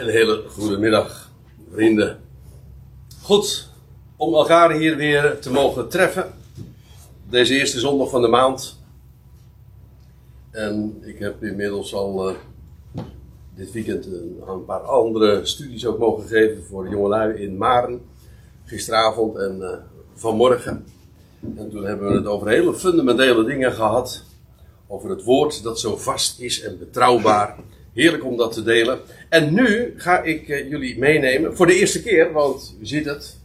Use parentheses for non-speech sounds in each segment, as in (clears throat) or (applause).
Een hele goede middag, vrienden. Goed, om elkaar hier weer te mogen treffen. Deze eerste zondag van de maand. En ik heb inmiddels al uh, dit weekend een, een, paar andere studies ook mogen geven voor jongelui in Maren. Gisteravond en uh, vanmorgen. En toen hebben we het over hele fundamentele dingen gehad. Over het woord dat zo vast is en betrouwbaar. Heerlijk om dat te delen. En nu ga ik uh, jullie meenemen, voor de eerste keer, want u ziet het,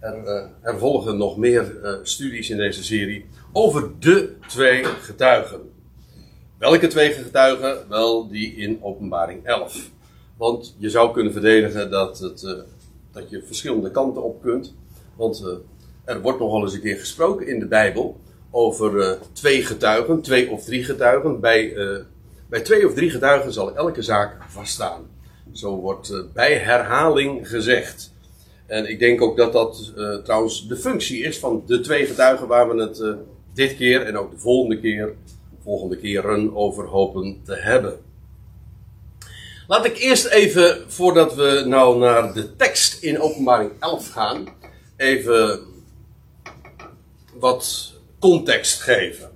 er, uh, er volgen nog meer uh, studies in deze serie, over de twee getuigen. Welke twee getuigen? Wel, die in openbaring 11. Want je zou kunnen verdedigen dat, het, dat je verschillende kanten op kunt. Want er wordt nogal eens een keer gesproken in de Bijbel over twee getuigen, twee of drie getuigen, bij bij twee of drie getuigen zal elke zaak vaststaan. Zo wordt uh, bij herhaling gezegd. En ik denk ook dat dat uh, trouwens de functie is van de twee getuigen waar we het uh, dit keer en ook de volgende keer, volgende keren over hopen te hebben. Laat ik eerst even, voordat we nou naar de tekst in openbaring 11 gaan, even wat context geven.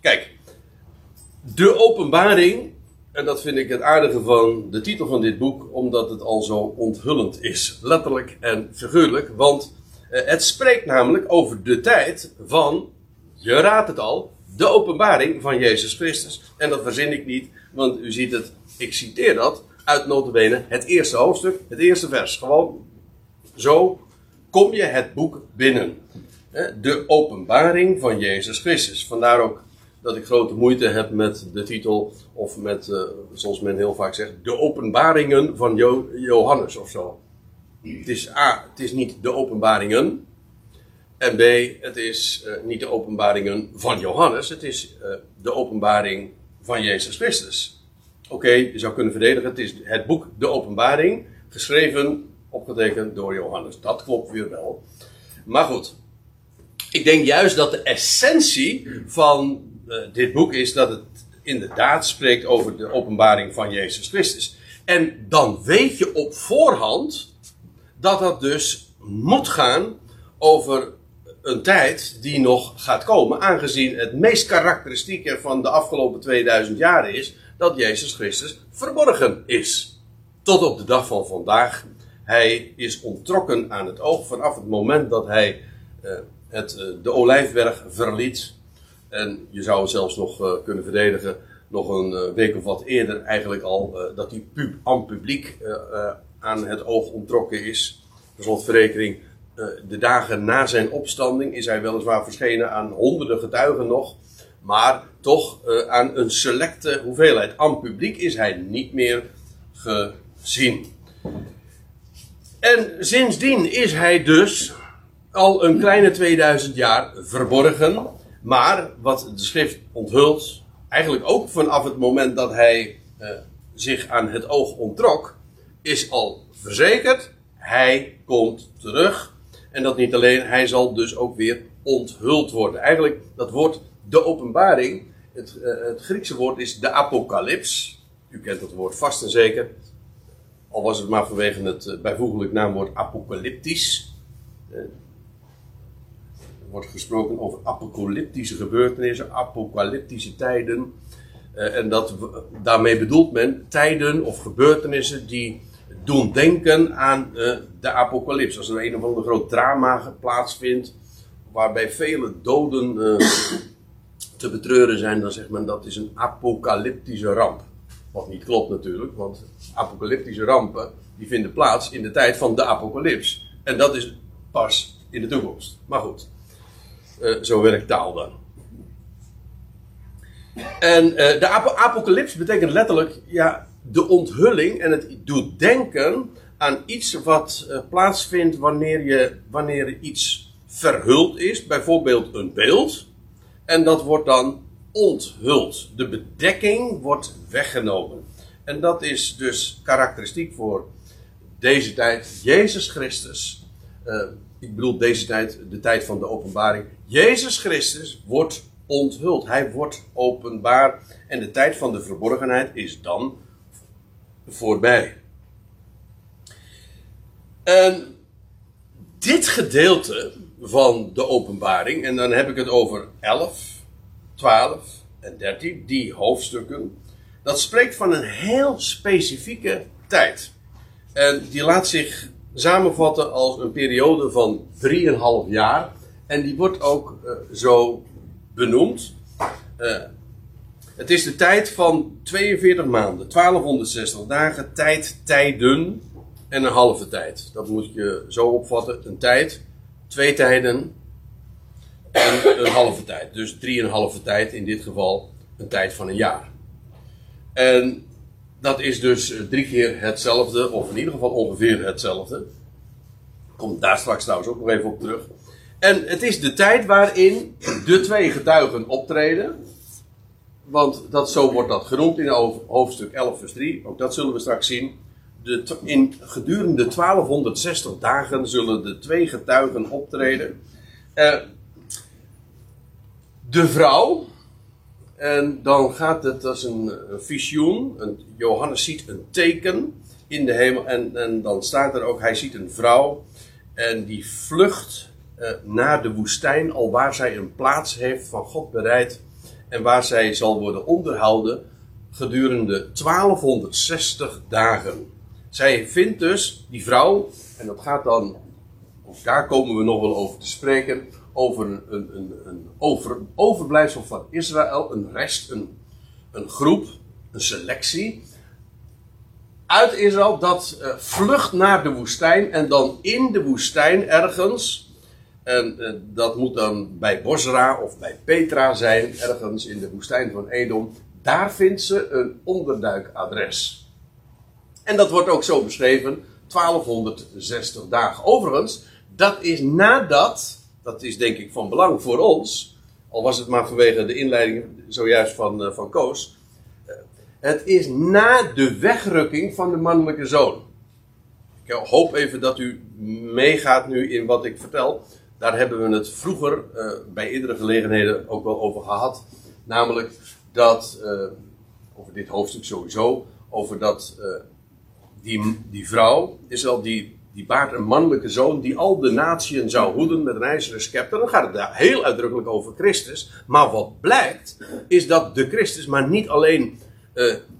Kijk, de openbaring, en dat vind ik het aardige van de titel van dit boek, omdat het al zo onthullend is, letterlijk en figuurlijk, want uh, het spreekt namelijk over de tijd van, je raadt het al, de openbaring van Jezus Christus. En dat verzin ik niet, want u ziet het, ik citeer dat uit notabene het eerste hoofdstuk, het eerste vers. Gewoon zo kom je het boek binnen. De openbaring van Jezus Christus. Vandaar ook dat ik grote moeite heb met de titel, of met, uh, zoals men heel vaak zegt, de openbaringen van jo Johannes of zo. Het is A, het is niet de openbaringen. En B, het is uh, niet de openbaringen van Johannes, het is uh, de openbaring van Jezus Christus. Oké, je zou kunnen verdedigen, het is het boek De Openbaring, geschreven, opgetekend door Johannes. Dat klopt weer wel. Maar goed, ik denk juist dat de essentie van uh, dit boek is dat het inderdaad spreekt over de openbaring van Jezus Christus. En dan weet je op voorhand dat dat dus moet gaan over een tijd die nog gaat komen, aangezien het meest karakteristieke van de afgelopen 2000 jaar is dat Jezus Christus verborgen is. Tot op de dag van vandaag. Hij is ontrokken aan het oog vanaf het moment dat hij uh, het, uh, de olijfberg verliet. En je zou het zelfs nog uh, kunnen verdedigen, nog een uh, week of wat eerder eigenlijk al, uh, dat die pub aan publiek aan het oog ontrokken is. Per slotverrekening, de dagen na zijn opstanding is hij weliswaar verschenen aan honderden getuigen nog. Maar toch aan een selecte hoeveelheid. Aan publiek is hij niet meer gezien. En sindsdien is hij dus al een kleine 2000 jaar verborgen. Maar wat de schrift onthult, eigenlijk ook vanaf het moment dat hij uh, zich aan het oog onttrok, is al verzekerd, hij komt terug. En dat niet alleen, hij zal dus ook weer onthuld worden. Eigenlijk, dat woord de openbaring, het, uh, het Griekse woord is de apocalyps. U kent dat woord vast en zeker. Al was het maar vanwege het uh, bijvoeglijk naamwoord apocalyptisch wordt gesproken over apocalyptische gebeurtenissen, apocalyptische tijden. Uh, en dat, daarmee bedoelt men tijden of gebeurtenissen die doen denken aan uh, de apocalyps. Als er een of ander groot drama plaatsvindt, waarbij vele doden uh, (coughs) te betreuren zijn, dan zegt men dat is een apocalyptische ramp. Wat niet klopt natuurlijk, want apocalyptische rampen die vinden plaats in de tijd van de apocalyps. En dat is pas in de toekomst. Maar goed. Uh, zo werkt taal dan. En uh, de ap apocalyps betekent letterlijk ja, de onthulling en het doet denken aan iets wat uh, plaatsvindt wanneer, je, wanneer iets verhuld is, bijvoorbeeld een beeld, en dat wordt dan onthuld. De bedekking wordt weggenomen. En dat is dus karakteristiek voor deze tijd. Jezus Christus ik bedoel deze tijd, de tijd van de openbaring. Jezus Christus wordt onthuld. Hij wordt openbaar. En de tijd van de verborgenheid is dan voorbij. Dit gedeelte van de openbaring, en dan heb ik het over 11, 12 en 13, die hoofdstukken, dat spreekt van een heel specifieke tijd. En die laat zich samenvatten als een periode van 3,5 jaar. En die wordt ook uh, zo benoemd. Uh, het is de tijd van 42 maanden, 1260 dagen, tijd, tijden en een halve tijd. Dat moet je zo opvatten: een tijd, twee tijden en een halve tijd. Dus drieënhalve tijd, in dit geval een tijd van een jaar. En dat is dus drie keer hetzelfde, of in ieder geval ongeveer hetzelfde. Komt daar straks trouwens ook nog even op terug. En het is de tijd waarin de twee getuigen optreden. Want dat, zo wordt dat genoemd in hoofdstuk 11, vers 3. Ook dat zullen we straks zien. De, in gedurende 1260 dagen zullen de twee getuigen optreden. Uh, de vrouw, en dan gaat het als een, visioen. Johannes ziet een teken in de hemel. En, en dan staat er ook, hij ziet een vrouw. En die vlucht uh, naar de woestijn, al waar zij een plaats heeft van God bereid en waar zij zal worden onderhouden gedurende 1260 dagen. Zij vindt dus, die vrouw, en dat gaat dan, ook daar komen we nog wel over te spreken, over een, een, een over, overblijfsel van Israël, een rest, een, een groep, een selectie uit Israël dat uh, vlucht naar de woestijn en dan in de woestijn ergens en uh, dat moet dan bij Bosra of bij Petra zijn, ergens in de woestijn van Edom. Daar vindt ze een onderduikadres. En dat wordt ook zo beschreven, 1260 dagen. Overigens, dat is nadat, dat is denk ik van belang voor ons, al was het maar vanwege de inleiding zojuist van, uh, van Koos. Uh, het is na de wegrukking van de mannelijke zoon. Ik hoop even dat u meegaat nu in wat ik vertel. Daar hebben we het vroeger uh, bij eerdere gelegenheden ook wel over gehad. Namelijk dat, uh, over dit hoofdstuk sowieso, over dat uh, die, die vrouw, Israël, die, die baart een mannelijke zoon die al de natieën zou hoeden met een ijzeren scepter. Dan gaat het daar heel uitdrukkelijk over Christus. Maar wat blijkt, is dat de Christus maar niet alleen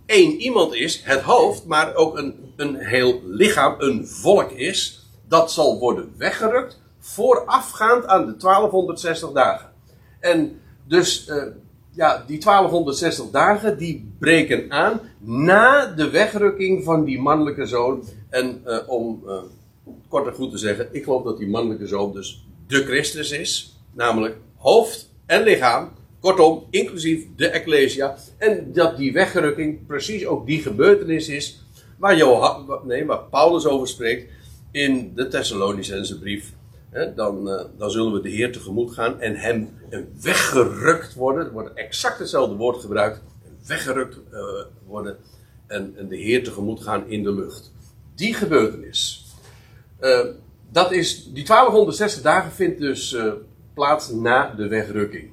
één iemand is, het hoofd, maar ook een, een heel lichaam, een volk is. Dat zal worden weggerukt voorafgaand aan de 1260 dagen. En dus uh, ja, die 1260 dagen die breken aan na de wegrukking van die mannelijke zoon. En uh, om uh, kort en goed te zeggen, ik geloof dat die mannelijke zoon dus de Christus is. Namelijk hoofd en lichaam. Kortom, inclusief de Ecclesia. En dat die wegrukking precies ook die gebeurtenis is waar, Johan, nee, waar Paulus over spreekt in de Thessalonicense brief dan, uh, dan zullen we de Heer tegemoet gaan en hem weggerukt worden. Er wordt exact hetzelfde woord gebruikt. Weggerukt uh, worden en, en, de Heer tegemoet gaan in de lucht. Die gebeurtenis. Dat is, die 1260 dagen vindt dus plaats na de wegrukking.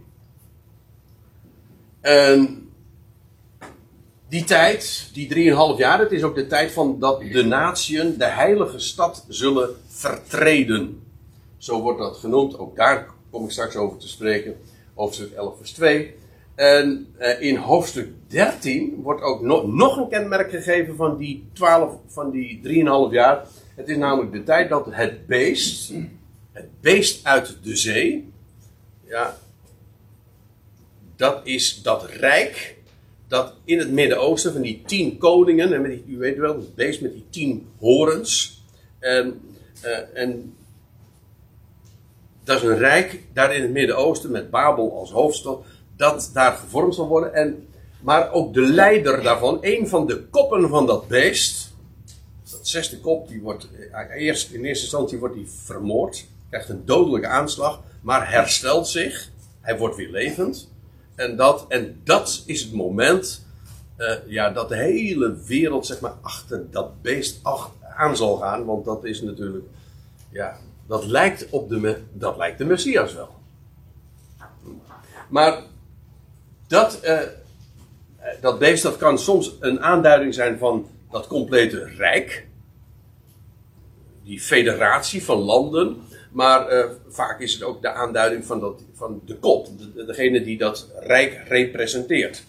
En die tijd, die 3,5 jaar, het is ook de tijd van dat de natieën de heilige stad zullen vertreden. Zo wordt dat genoemd. Ook daar kom ik straks over te spreken. Hoofdstuk 11, vers 2. En uh, in hoofdstuk 13 wordt ook no nog een kenmerk gegeven van die 12, van die 3,5 jaar. Het is namelijk de tijd dat het beest, het beest uit de zee, ja, dat is dat rijk dat in het Midden-Oosten van die tien koningen, en met die, u weet wel, het beest met die tien horens. En, uh, en dat is een rijk daar in het Midden-Oosten met Babel als hoofdstad, dat daar gevormd zal worden. En, maar ook de leider daarvan, een van de koppen van dat beest, dat zesde kop, die wordt eh, eerst, in eerste instantie wordt die vermoord, krijgt een dodelijke aanslag, maar herstelt zich. Hij wordt weer levend. En dat, en dat is het moment uh, ja, dat de hele wereld zeg maar, achter dat beest aan zal gaan. Want dat is natuurlijk ja, dat lijkt, op de, dat lijkt de Messias wel. Maar dat, uh, dat beest dat kan soms een aanduiding zijn van dat complete rijk. die federatie van landen. Maar eh, vaak is het ook de aanduiding van, dat, van de kop, de- degene die dat rijk representeert.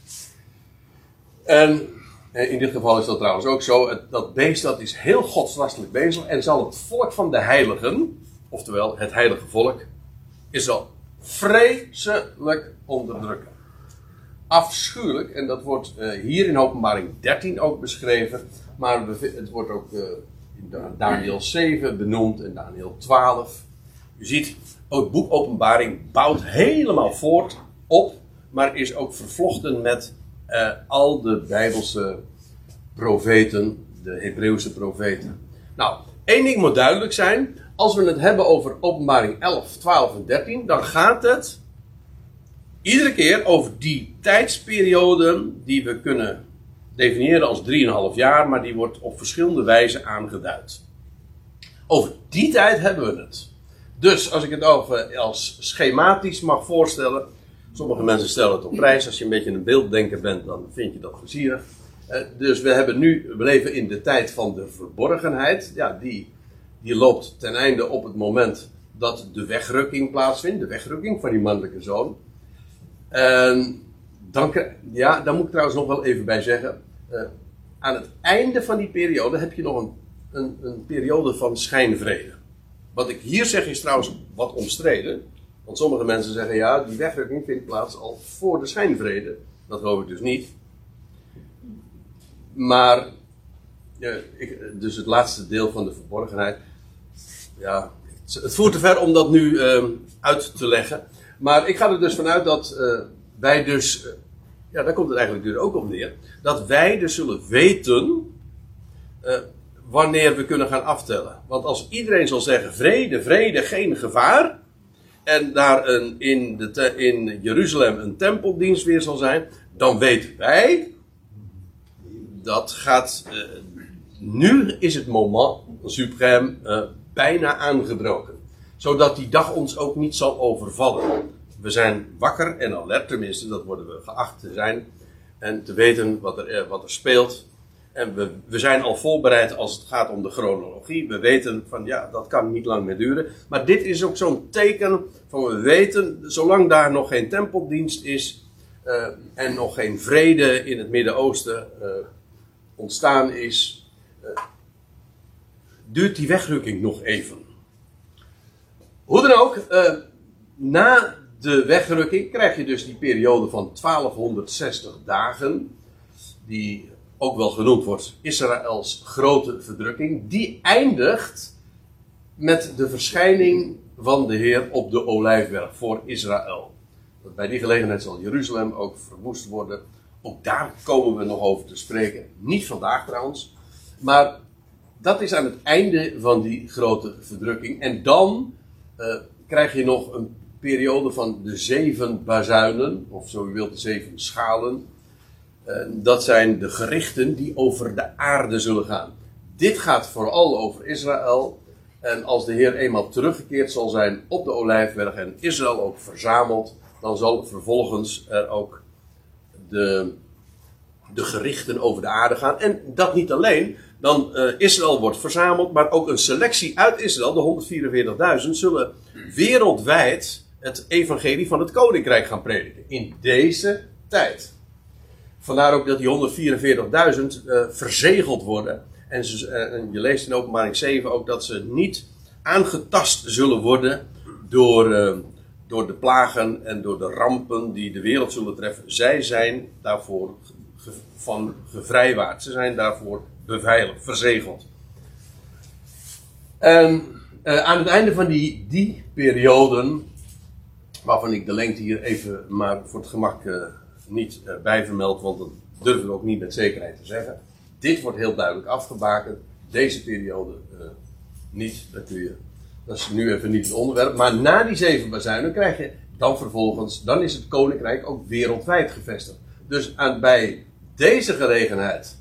En eh, in dit geval is dat trouwens ook zo. Dat beest dat is heel godslastelijk bezig en zal het volk van de heiligen, oftewel het heilige volk, is al vreselijk onderdrukken. Afschuwelijk, en dat wordt eh, hier in openbaring 13 ook beschreven, maar het wordt ook eh, in Da- Daniel 7 benoemd en Daniel 12. U ziet, het boek Openbaring bouwt helemaal voort op, maar is ook vervlochten met eh, al de Bijbelse profeten, de Hebreeuwse profeten. Nou, één ding moet duidelijk zijn. Als we het hebben over Openbaring 11, 12 en 13, dan gaat het iedere keer over die tijdsperiode die we kunnen definiëren als 3,5 jaar, maar die wordt op verschillende wijzen aangeduid. Over die tijd hebben we het. Dus als ik het over als schematisch mag voorstellen. Sommige mensen stellen het op prijs. Als je een beetje een beelddenker bent, dan vind je dat plezierig. Eh, dus we hebben nu, leven in de tijd van de verborgenheid. Ja, die, die loopt ten einde op het moment dat de wegrukking plaatsvindt. De wegrukking van die mannelijke zoon. En dan, ja, daar moet ik trouwens nog wel even bij zeggen. eh, aan het einde van die periode heb je nog een, een, een periode van schijnvrede. Wat ik hier zeg is trouwens wat omstreden. Want sommige mensen zeggen ja, die wegrukking vindt plaats al voor de schijnvrede. Dat geloof ik dus niet. Maar, ja, ik, dus het laatste deel van de verborgenheid. Ja, het- voert te ver om dat nu ehm, uit te leggen. Maar ik ga er dus vanuit dat eh, wij dus. eh, ja, daar komt het eigenlijk dus ook op neer. Dat wij dus zullen weten. eh, wanneer we kunnen gaan aftellen. Want als iedereen zal zeggen: vrede, vrede, geen gevaar. En daar een, in, de, in Jeruzalem een tempeldienst weer zal zijn. Dan weten wij. Dat gaat. nu is het moment suprême bijna aangebroken. Zodat die dag ons ook niet zal overvallen. We zijn wakker en alert, tenminste, dat worden we geacht te zijn. En te weten wat er, eh, wat er speelt. En we, we zijn al voorbereid als het gaat om de chronologie. We weten van ja, dat kan niet lang meer duren. Maar dit is ook zo'n teken van we weten, zolang daar nog geen tempeldienst is. eh, en nog geen vrede in het Midden-Oosten eh, ontstaan is. Duurt die wegrukking nog even. Hoe dan ook, eh, na de wegrukking krijg je dus die periode van 1260 dagen, die ook wel genoemd wordt Israëls grote verdrukking, die eindigt met de verschijning van de Heer op de olijfberg voor Israël. Bij die gelegenheid zal Jeruzalem ook verwoest worden. Ook daar komen we nog over te spreken. Niet vandaag trouwens, maar dat is aan het einde van die grote verdrukking. En dan eh, krijg je nog een periode van de zeven bazuinen, of zo u wilt, de zeven schalen. Eh, dat zijn de gerichten die over de aarde zullen gaan. Dit gaat vooral over Israël. En als de Heer eenmaal teruggekeerd zal zijn op de Olijfberg en Israël ook verzameld, dan zal vervolgens er ook de, de gerichten over de aarde gaan. En dat niet alleen. Dan eh, Israël wordt verzameld, maar ook een selectie uit Israël, de 144.000, zullen wereldwijd het evangelie van het koninkrijk gaan prediken. In deze tijd. Vandaar ook dat die 144.000 eh, verzegeld worden. En, ze, eh, je leest in openbaring 7 ook dat ze niet aangetast zullen worden door, door de plagen en door de rampen die de wereld zullen treffen. Zij zijn daarvoor van gevrijwaard. Ze zijn daarvoor beveiligd, verzegeld. En eh, aan het einde van die, die perioden, waarvan ik de lengte hier even maar voor het gemak eh, niet eh, bijvermeld, want dat durven we ook niet met zekerheid te zeggen. Dit wordt heel duidelijk afgebakend. Deze periode niet. Dat, kun je, dat is nu even niet het onderwerp. Maar na die zeven bazuinen krijg je dan vervolgens, dan is het koninkrijk ook wereldwijd gevestigd. Dus aan, bij deze gelegenheid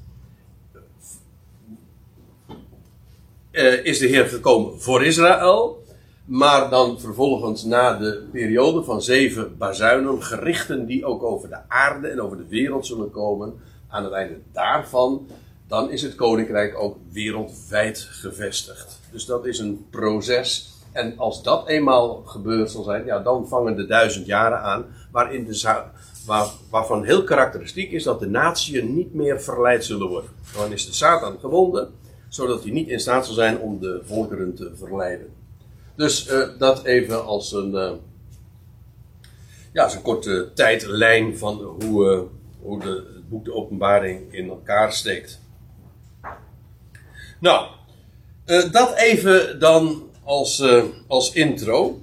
eh, is de Heer gekomen voor Israël. Maar dan vervolgens na de periode van zeven bazuinen, gerichten die ook over de aarde en over de wereld zullen komen. Aan het einde daarvan dan is het koninkrijk ook wereldwijd gevestigd. Dus dat is een proces. En als dat eenmaal gebeurd zal zijn, ja, dan vangen de duizend jaren aan, waarin de, waar, waarvan heel karakteristiek is dat de natieën niet meer verleid zullen worden. Dan is de Satan gewonden, zodat hij niet in staat zal zijn om de volkeren te verleiden. Dus uh, dat even als een, uh, ja, als een korte tijdlijn van hoe, uh, hoe de, het boek de Openbaring in elkaar steekt. Nou, dat even dan als, als intro.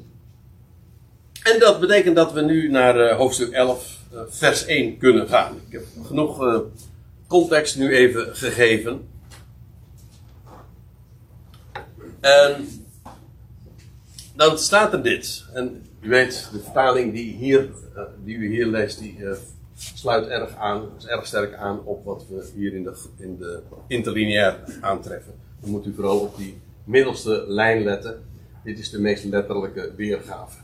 En dat betekent dat we nu naar hoofdstuk 11, vers 1 kunnen gaan. Ik heb genoeg context nu even gegeven. En dan staat er dit. En u weet, de vertaling die, hier, uh, die u hier leest, die uh, sluit erg aan, is erg sterk aan op wat we hier in de, in de interlineair aantreffen. Dan moet u vooral op die middelste lijn letten. Dit is de meest letterlijke weergave.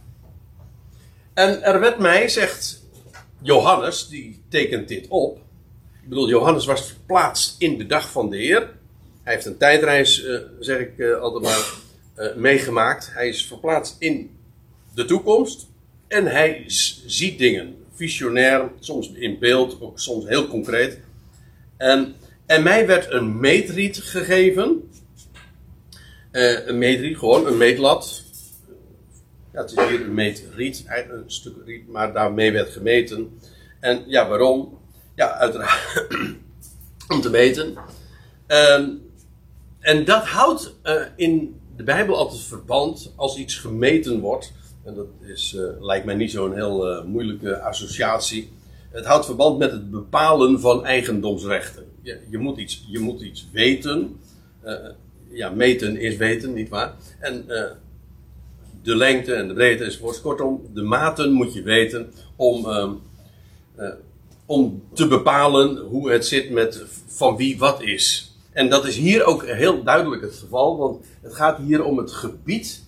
En er werd mij, zegt Johannes, die tekent dit op. Ik bedoel, Johannes was verplaatst in de dag van de Heer. Hij heeft een tijdreis, uh, zeg ik altijd maar uh, meegemaakt. Hij is verplaatst in de toekomst. En hij ziet dingen. Visionair, soms in beeld, ook soms heel concreet. En, en mij werd een meetriet gegeven. Een meetriet, gewoon een meetlat. Ja, het is hier een meetriet, een stuk riet, maar daarmee werd gemeten. En ja, waarom? Ja, uiteraard (clears throat) om te meten. Uh, en dat houdt uh, in de Bijbel altijd verband als iets gemeten wordt. En dat is, uh, lijkt mij niet zo'n heel uh, moeilijke associatie. Het houdt verband met het bepalen van eigendomsrechten. Je, je moet, iets, je moet iets weten. Ja, meten is weten, nietwaar? En de lengte en de breedte enzovoort. Kortom, de maten moet je weten om, ehm, om te bepalen hoe het zit met van wie wat is. En dat is hier ook heel duidelijk het geval, want het gaat hier om het gebied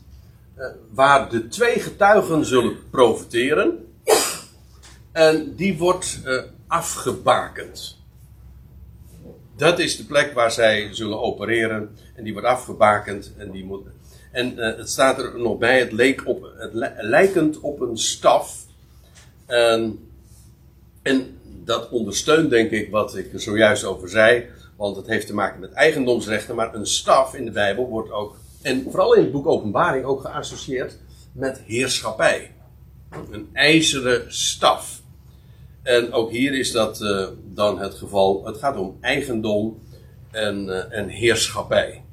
uh, waar de twee getuigen zullen profiteren. En die wordt uh, afgebakend. Dat is de plek waar zij zullen opereren. En die wordt afgebakend. En, die moet, en uh, het staat er nog bij, het, leek op, het lijkend op een staf. En, en dat ondersteunt denk ik wat ik er zojuist over zei. Want het heeft te maken met eigendomsrechten. Maar een staf in de Bijbel wordt ook, en vooral in het boek Openbaring, ook geassocieerd met heerschappij. Een ijzeren staf. En ook hier is dat uh, dan het geval. Het gaat om eigendom en, uh, en heerschappij.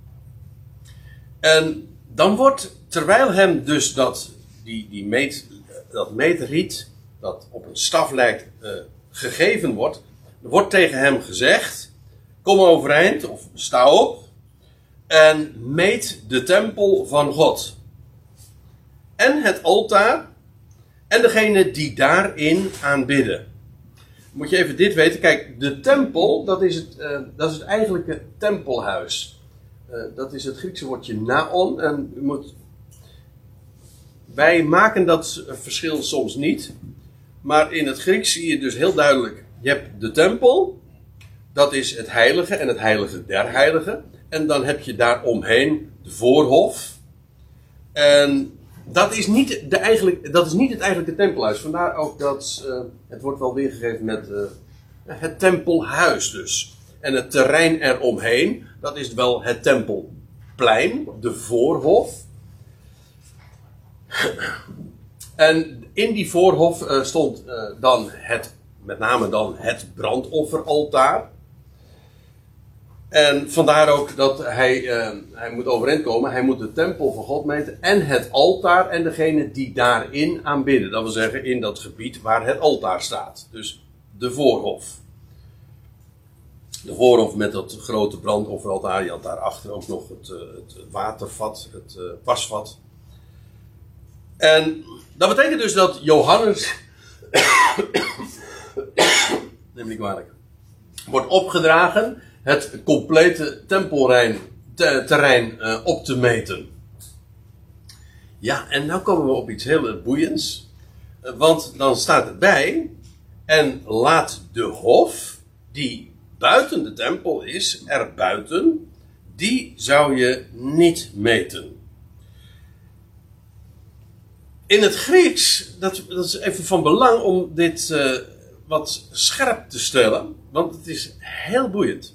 En dan wordt, terwijl hem dus dat, die, die meet, dat meetriet, dat op een staf lijkt, uh, gegeven wordt, wordt tegen hem gezegd: Kom overeind, of sta op, en meet de tempel van God. En het altaar, en degene die daarin aanbidden. Moet je even dit weten. Kijk, de tempel, dat is het, uh, dat is het eigenlijke tempelhuis. Uh, dat is het Griekse woordje naon. En u moet. Wij maken dat verschil soms niet. Maar in het Grieks zie je dus heel duidelijk: je hebt de tempel, dat is het heilige en het heilige der heiligen. En dan heb je daar omheen de voorhof. En dat is niet, de eigenlijk, dat is niet het eigenlijke tempelhuis. Vandaar ook dat uh, het wordt wel weergegeven met uh, het tempelhuis dus. En het terrein eromheen, dat is wel het tempelplein, de voorhof. En in die voorhof uh, stond dan het, met name dan het brandofferaltaar. En vandaar ook dat hij, uh, hij moet overeind komen. Hij moet de tempel van God meten en het altaar en degene die daarin aanbidden. Dat wil zeggen in dat gebied waar het altaar staat. Dus de voorhof. De voorhof met dat grote brandofferaltaar. Je had daarachter ook nog het, uh, het watervat, het uh, wasvat. En dat betekent dus dat Johannes. (coughs) neem niet kwalijk. Wordt opgedragen het complete tempelterrein uh, op te meten. Ja, en nu komen we op iets heel boeiends. Uh, want dan staat erbij. En laat de hof, die buiten de tempel is, er buiten, die zou je niet meten. In het Grieks, dat, dat is even van belang om dit wat scherp te stellen, want het is heel boeiend.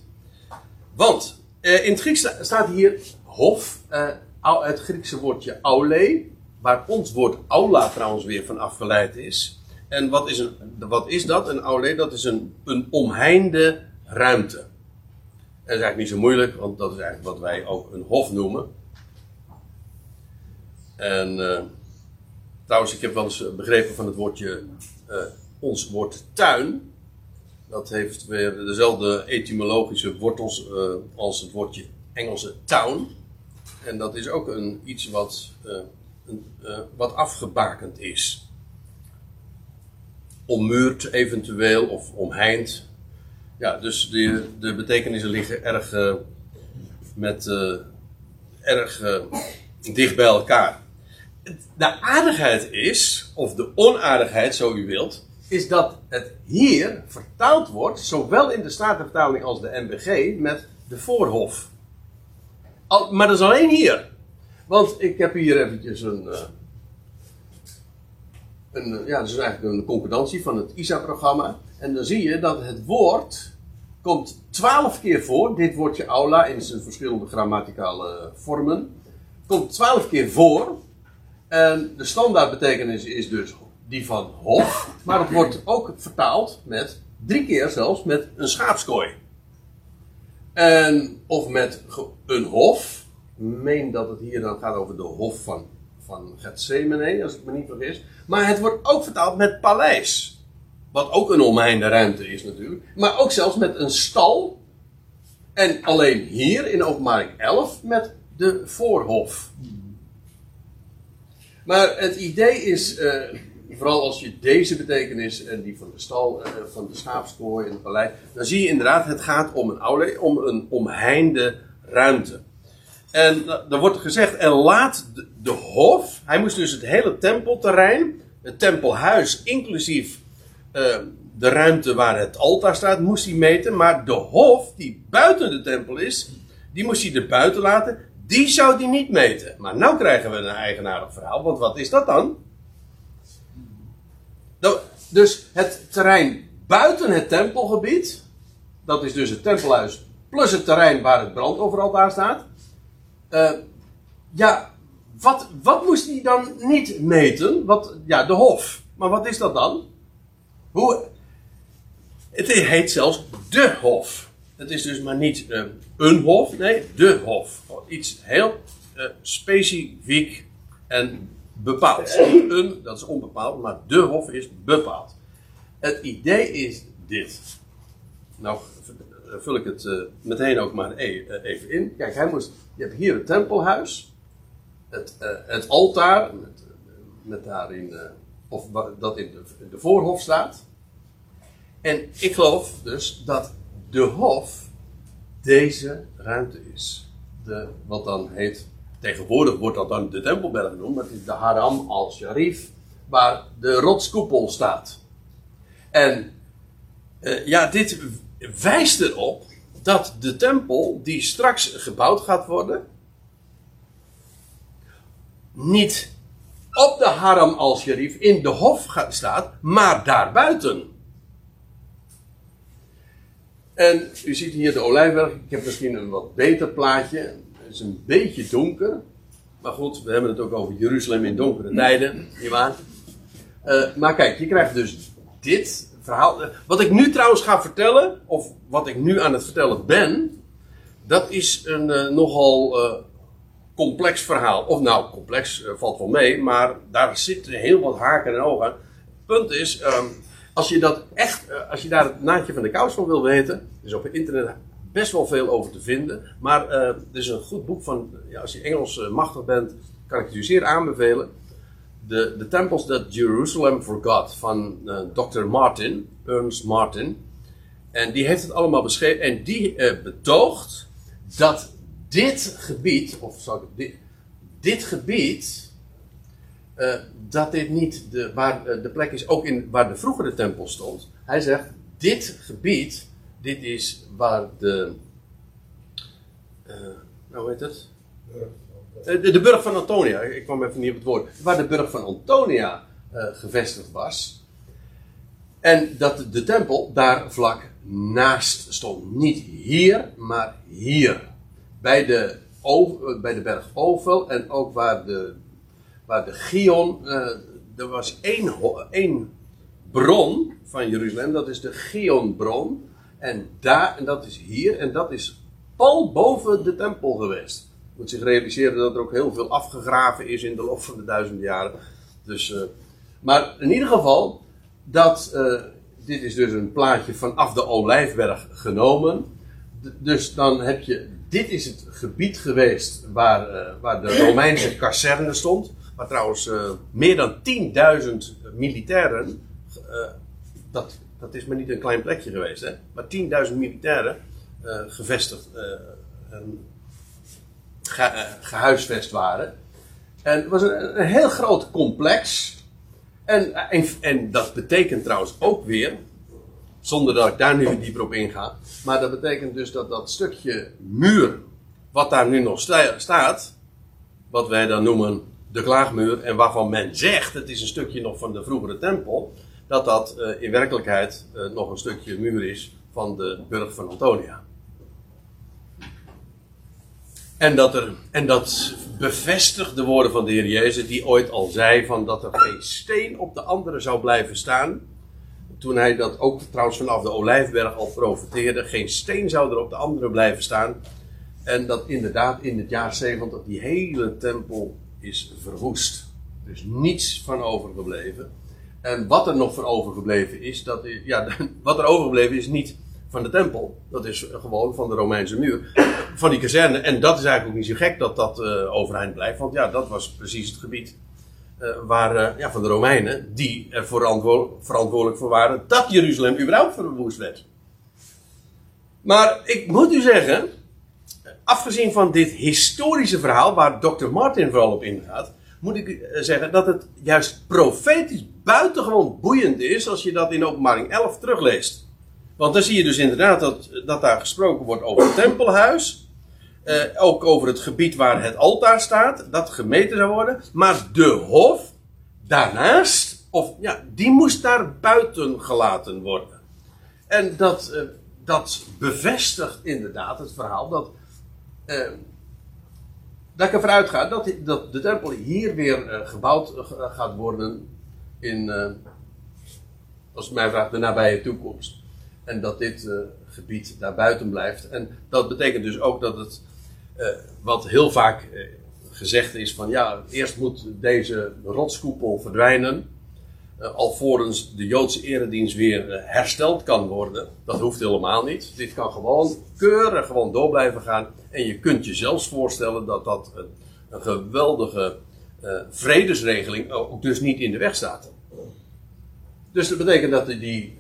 Want uh, in het Grieks staat hier hof, uh, het Griekse woordje aule, waar ons woord aula trouwens weer van afgeleid is. En wat is, een, wat is dat? Een aule, dat is een, een omheinde ruimte. En dat is eigenlijk niet zo moeilijk, want dat is eigenlijk wat wij ook een hof noemen. En uh, trouwens, ik heb wel eens begrepen van het woordje, ons woord tuin. Dat heeft weer dezelfde etymologische wortels uh, als het woordje Engelse town. En dat is ook een, iets wat, een, wat afgebakend is. Ommuurd eventueel of omheind. Ja, dus de, de betekenissen liggen erg, met, erg dicht bij elkaar. De aardigheid is, of de onaardigheid, zo u wilt, is dat het hier vertaald wordt, zowel in de Statenvertaling als de MBG, met de voorhof. Al, maar dat is alleen hier. Want ik heb hier eventjes een. een ja, dat is eigenlijk een concordantie van het ISA-programma. En dan zie je dat het woord komt twaalf keer voor. Dit woordje aula in zijn verschillende grammaticale vormen. Komt twaalf keer voor. En de standaardbetekenis is dus die van hof. Maar het wordt ook vertaald met, drie keer zelfs, met een schaapskooi. En, of met een hof. Ik meen dat het hier dan gaat over de hof van, van Gethsemane, als ik me niet vergis. Maar het wordt ook vertaald met paleis. Wat ook een omheinde ruimte is natuurlijk. Maar ook zelfs met een stal. En alleen hier in openbaring 11 met de voorhof. Maar het idee is, uh, vooral als je deze betekenis en die van de stal, uh, van de schaapskooi en het paleis. Dan zie je inderdaad, het gaat om een oude, om een omheinde ruimte. En dan wordt gezegd, en laat de, hof, hij moest dus het hele tempelterrein, het tempelhuis inclusief de ruimte waar het altaar staat, moest hij meten. Maar de hof, die buiten de tempel is, die moest hij er buiten laten. Die zou hij niet meten. Maar nu krijgen we een eigenaardig verhaal. Want wat is dat dan? Dus het terrein buiten het tempelgebied. Dat is dus het tempelhuis. Plus het terrein waar het brandofferaltaar staat. Uh, ja, wat, wat moest hij dan niet meten? Wat, ja, de hof. Maar wat is dat dan? Hoe, het heet zelfs de hof. Het is dus maar niet uh, een hof, nee, de hof. Iets heel uh, specifiek en bepaald. Een, dat is onbepaald, maar de hof is bepaald. Het idee is dit. Nou, vul ik het uh, meteen ook maar e even in. Kijk, hij moest, je hebt hier het tempelhuis, het, het altaar, met, met daarin of dat in de, de voorhof staat. En ik geloof dus dat de hof deze ruimte is. De, wat dan heet, tegenwoordig wordt dat dan de Tempelberg genoemd, maar het is de Haram al-Sharif, waar de rotskoepel staat. En uh, ja, dit wijst erop dat de tempel die straks gebouwd gaat worden, niet op de Haram al-Sharif in de hof staat, maar daarbuiten. En u ziet hier de olijfberg. Ik heb misschien een wat beter plaatje. Het is een beetje donker. Maar goed, we hebben het ook over Jeruzalem in donkere tijden. Nietwaar? Uh, maar kijk, je krijgt dus dit verhaal. Wat ik nu trouwens ga vertellen, of wat ik nu aan het vertellen ben, dat is een uh, nogal complex verhaal. Of nou, complex valt wel mee, maar daar zitten heel wat haken en ogen. Punt is, um, als je dat echt, als je daar het naadje van de kous van wil weten, is op het internet best wel veel over te vinden. Maar uh, er is een goed boek van, ja, als je Engels machtig bent, kan ik het u zeer aanbevelen. The, the Temples That Jerusalem Forgot van Dr. Martin, Ernst Martin. En die heeft het allemaal beschreven en die betoogt dat dit gebied, of zou ik dit, dit gebied, uh, dat dit niet de, waar, uh, de plek is ook in, waar de vroegere tempel stond. Hij zegt, dit gebied dit is waar de. Uh, hoe heet het? De, de, burg van Antonia, ik kwam even niet op het woord. Waar de burg van Antonia uh, gevestigd was. En dat de tempel daar vlak naast stond. Niet hier, maar hier. Bij de, bij de berg Ovel en ook waar de, waar de Gion. Er was één, één bron van Jeruzalem, dat is de Gionbron. En, daar, en dat is hier, en dat is pal boven de tempel geweest. Je moet zich realiseren dat er ook heel veel afgegraven is in de loop van de duizenden jaren. Dus, uh, maar in ieder geval, dat, uh, dit is dus een plaatje vanaf de Olijfberg genomen. dus dan heb je, dit is het gebied geweest waar, uh, waar de Romeinse (coughs) kazerne stond. Waar trouwens meer dan 10.000 militairen dat, dat is maar niet een klein plekje geweest, hè? maar 10.000 militairen uh, gevestigd uh, gehuisvest waren. En het was een, heel groot complex. En, en, dat betekent trouwens ook weer, zonder dat ik daar nu dieper op inga, maar dat betekent dus dat dat stukje muur, wat daar nu nog sta, staat, wat wij dan noemen de klaagmuur, en waarvan men zegt, het is een stukje nog van de vroegere tempel, dat dat uh, in werkelijkheid uh, nog een stukje muur is van de burg van Antonia. En dat, er, en dat bevestigt de woorden van de Heer Jezus, die ooit al zei van dat er geen steen op de andere zou blijven staan. Toen hij dat ook trouwens vanaf de Olijfberg al profeteerde, geen steen zou er op de andere blijven staan. En dat inderdaad in het jaar 70 die hele tempel is verwoest. Er is niets van overgebleven. En wat er nog van overgebleven is, dat ja, (laughs) wat er overgebleven is niet van de tempel. Dat is gewoon van de Romeinse muur. Van die kazerne. En dat is eigenlijk ook niet zo gek dat dat uh, overeind blijft. Want ja, dat was precies het gebied uh, waar, uh, ja, van de Romeinen. Die er verantwoordelijk voor waren dat Jeruzalem überhaupt verwoest werd. Maar ik moet u zeggen, afgezien van dit historische verhaal, waar Dr. Martin vooral op ingaat moet ik eh, zeggen dat het juist profetisch buitengewoon boeiend is als je dat in openbaring 11 terugleest. Want dan zie je dus inderdaad dat, dat daar gesproken wordt over het tempelhuis. Eh, ook over het gebied waar het altaar staat, dat gemeten zou worden. Maar de hof daarnaast, of ja, die moest daar buiten gelaten worden. En dat, eh, dat bevestigt inderdaad het verhaal dat eh, dat ik ervan uitga dat, dat de tempel hier weer uh, gebouwd uh, gaat worden in, als het mij vraagt, de nabije toekomst. En dat dit gebied daar buiten blijft. En dat betekent dus ook dat het, wat heel vaak gezegd is van ja, eerst moet deze rotskoepel verdwijnen. Alvorens de Joodse eredienst weer hersteld kan worden. Dat hoeft helemaal niet. Dit kan gewoon keurig gewoon door blijven gaan. En je kunt je zelfs voorstellen dat dat een, geweldige uh, vredesregeling ook dus niet in de weg staat. Dus dat betekent dat die,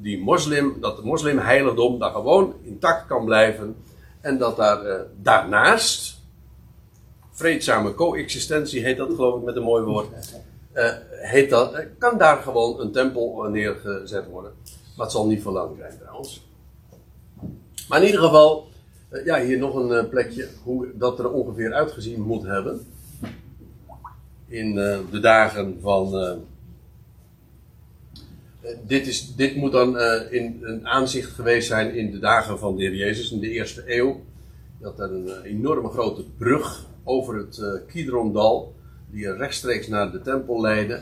die moslim, dat de moslimheiligdom daar gewoon intact kan blijven. En dat daar daarnaast, vreedzame coexistentie heet dat geloof ik met een mooi woord. Heet dat, kan daar gewoon een tempel neergezet worden. Maar het zal niet lang zijn trouwens. Maar in ieder geval, eh, ja, hier nog een eh, plekje hoe dat er ongeveer uitgezien moet hebben. In eh, de dagen van. dit, is, dit moet dan in een aanzicht geweest zijn in de dagen van de Heer Jezus in de eerste eeuw. Dat er een enorme grote brug over het Kidrondal, die rechtstreeks naar de tempel leidde.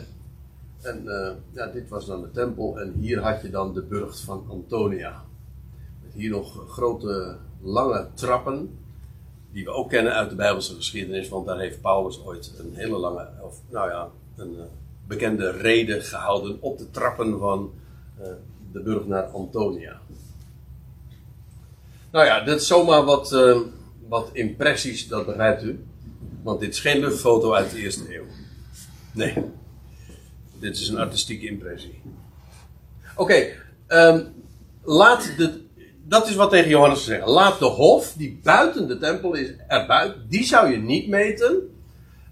En ja, dit was dan de tempel en hier had je dan de burcht van Antonia. Met hier nog grote lange trappen, die we ook kennen uit de Bijbelse geschiedenis, want daar heeft Paulus ooit een hele lange, of nou ja, een uh, bekende rede gehouden op de trappen van uh, de burg naar Antonia. Nou ja, dit is zomaar wat, wat impressies, dat begrijpt u. Want dit is geen luchtfoto uit de eerste eeuw. Nee, dit is een artistieke impressie. Oké, um, laat de dat is wat tegen Johannes zeggen. Laat de hof, die buiten de tempel is, erbuiten, die zou je niet meten.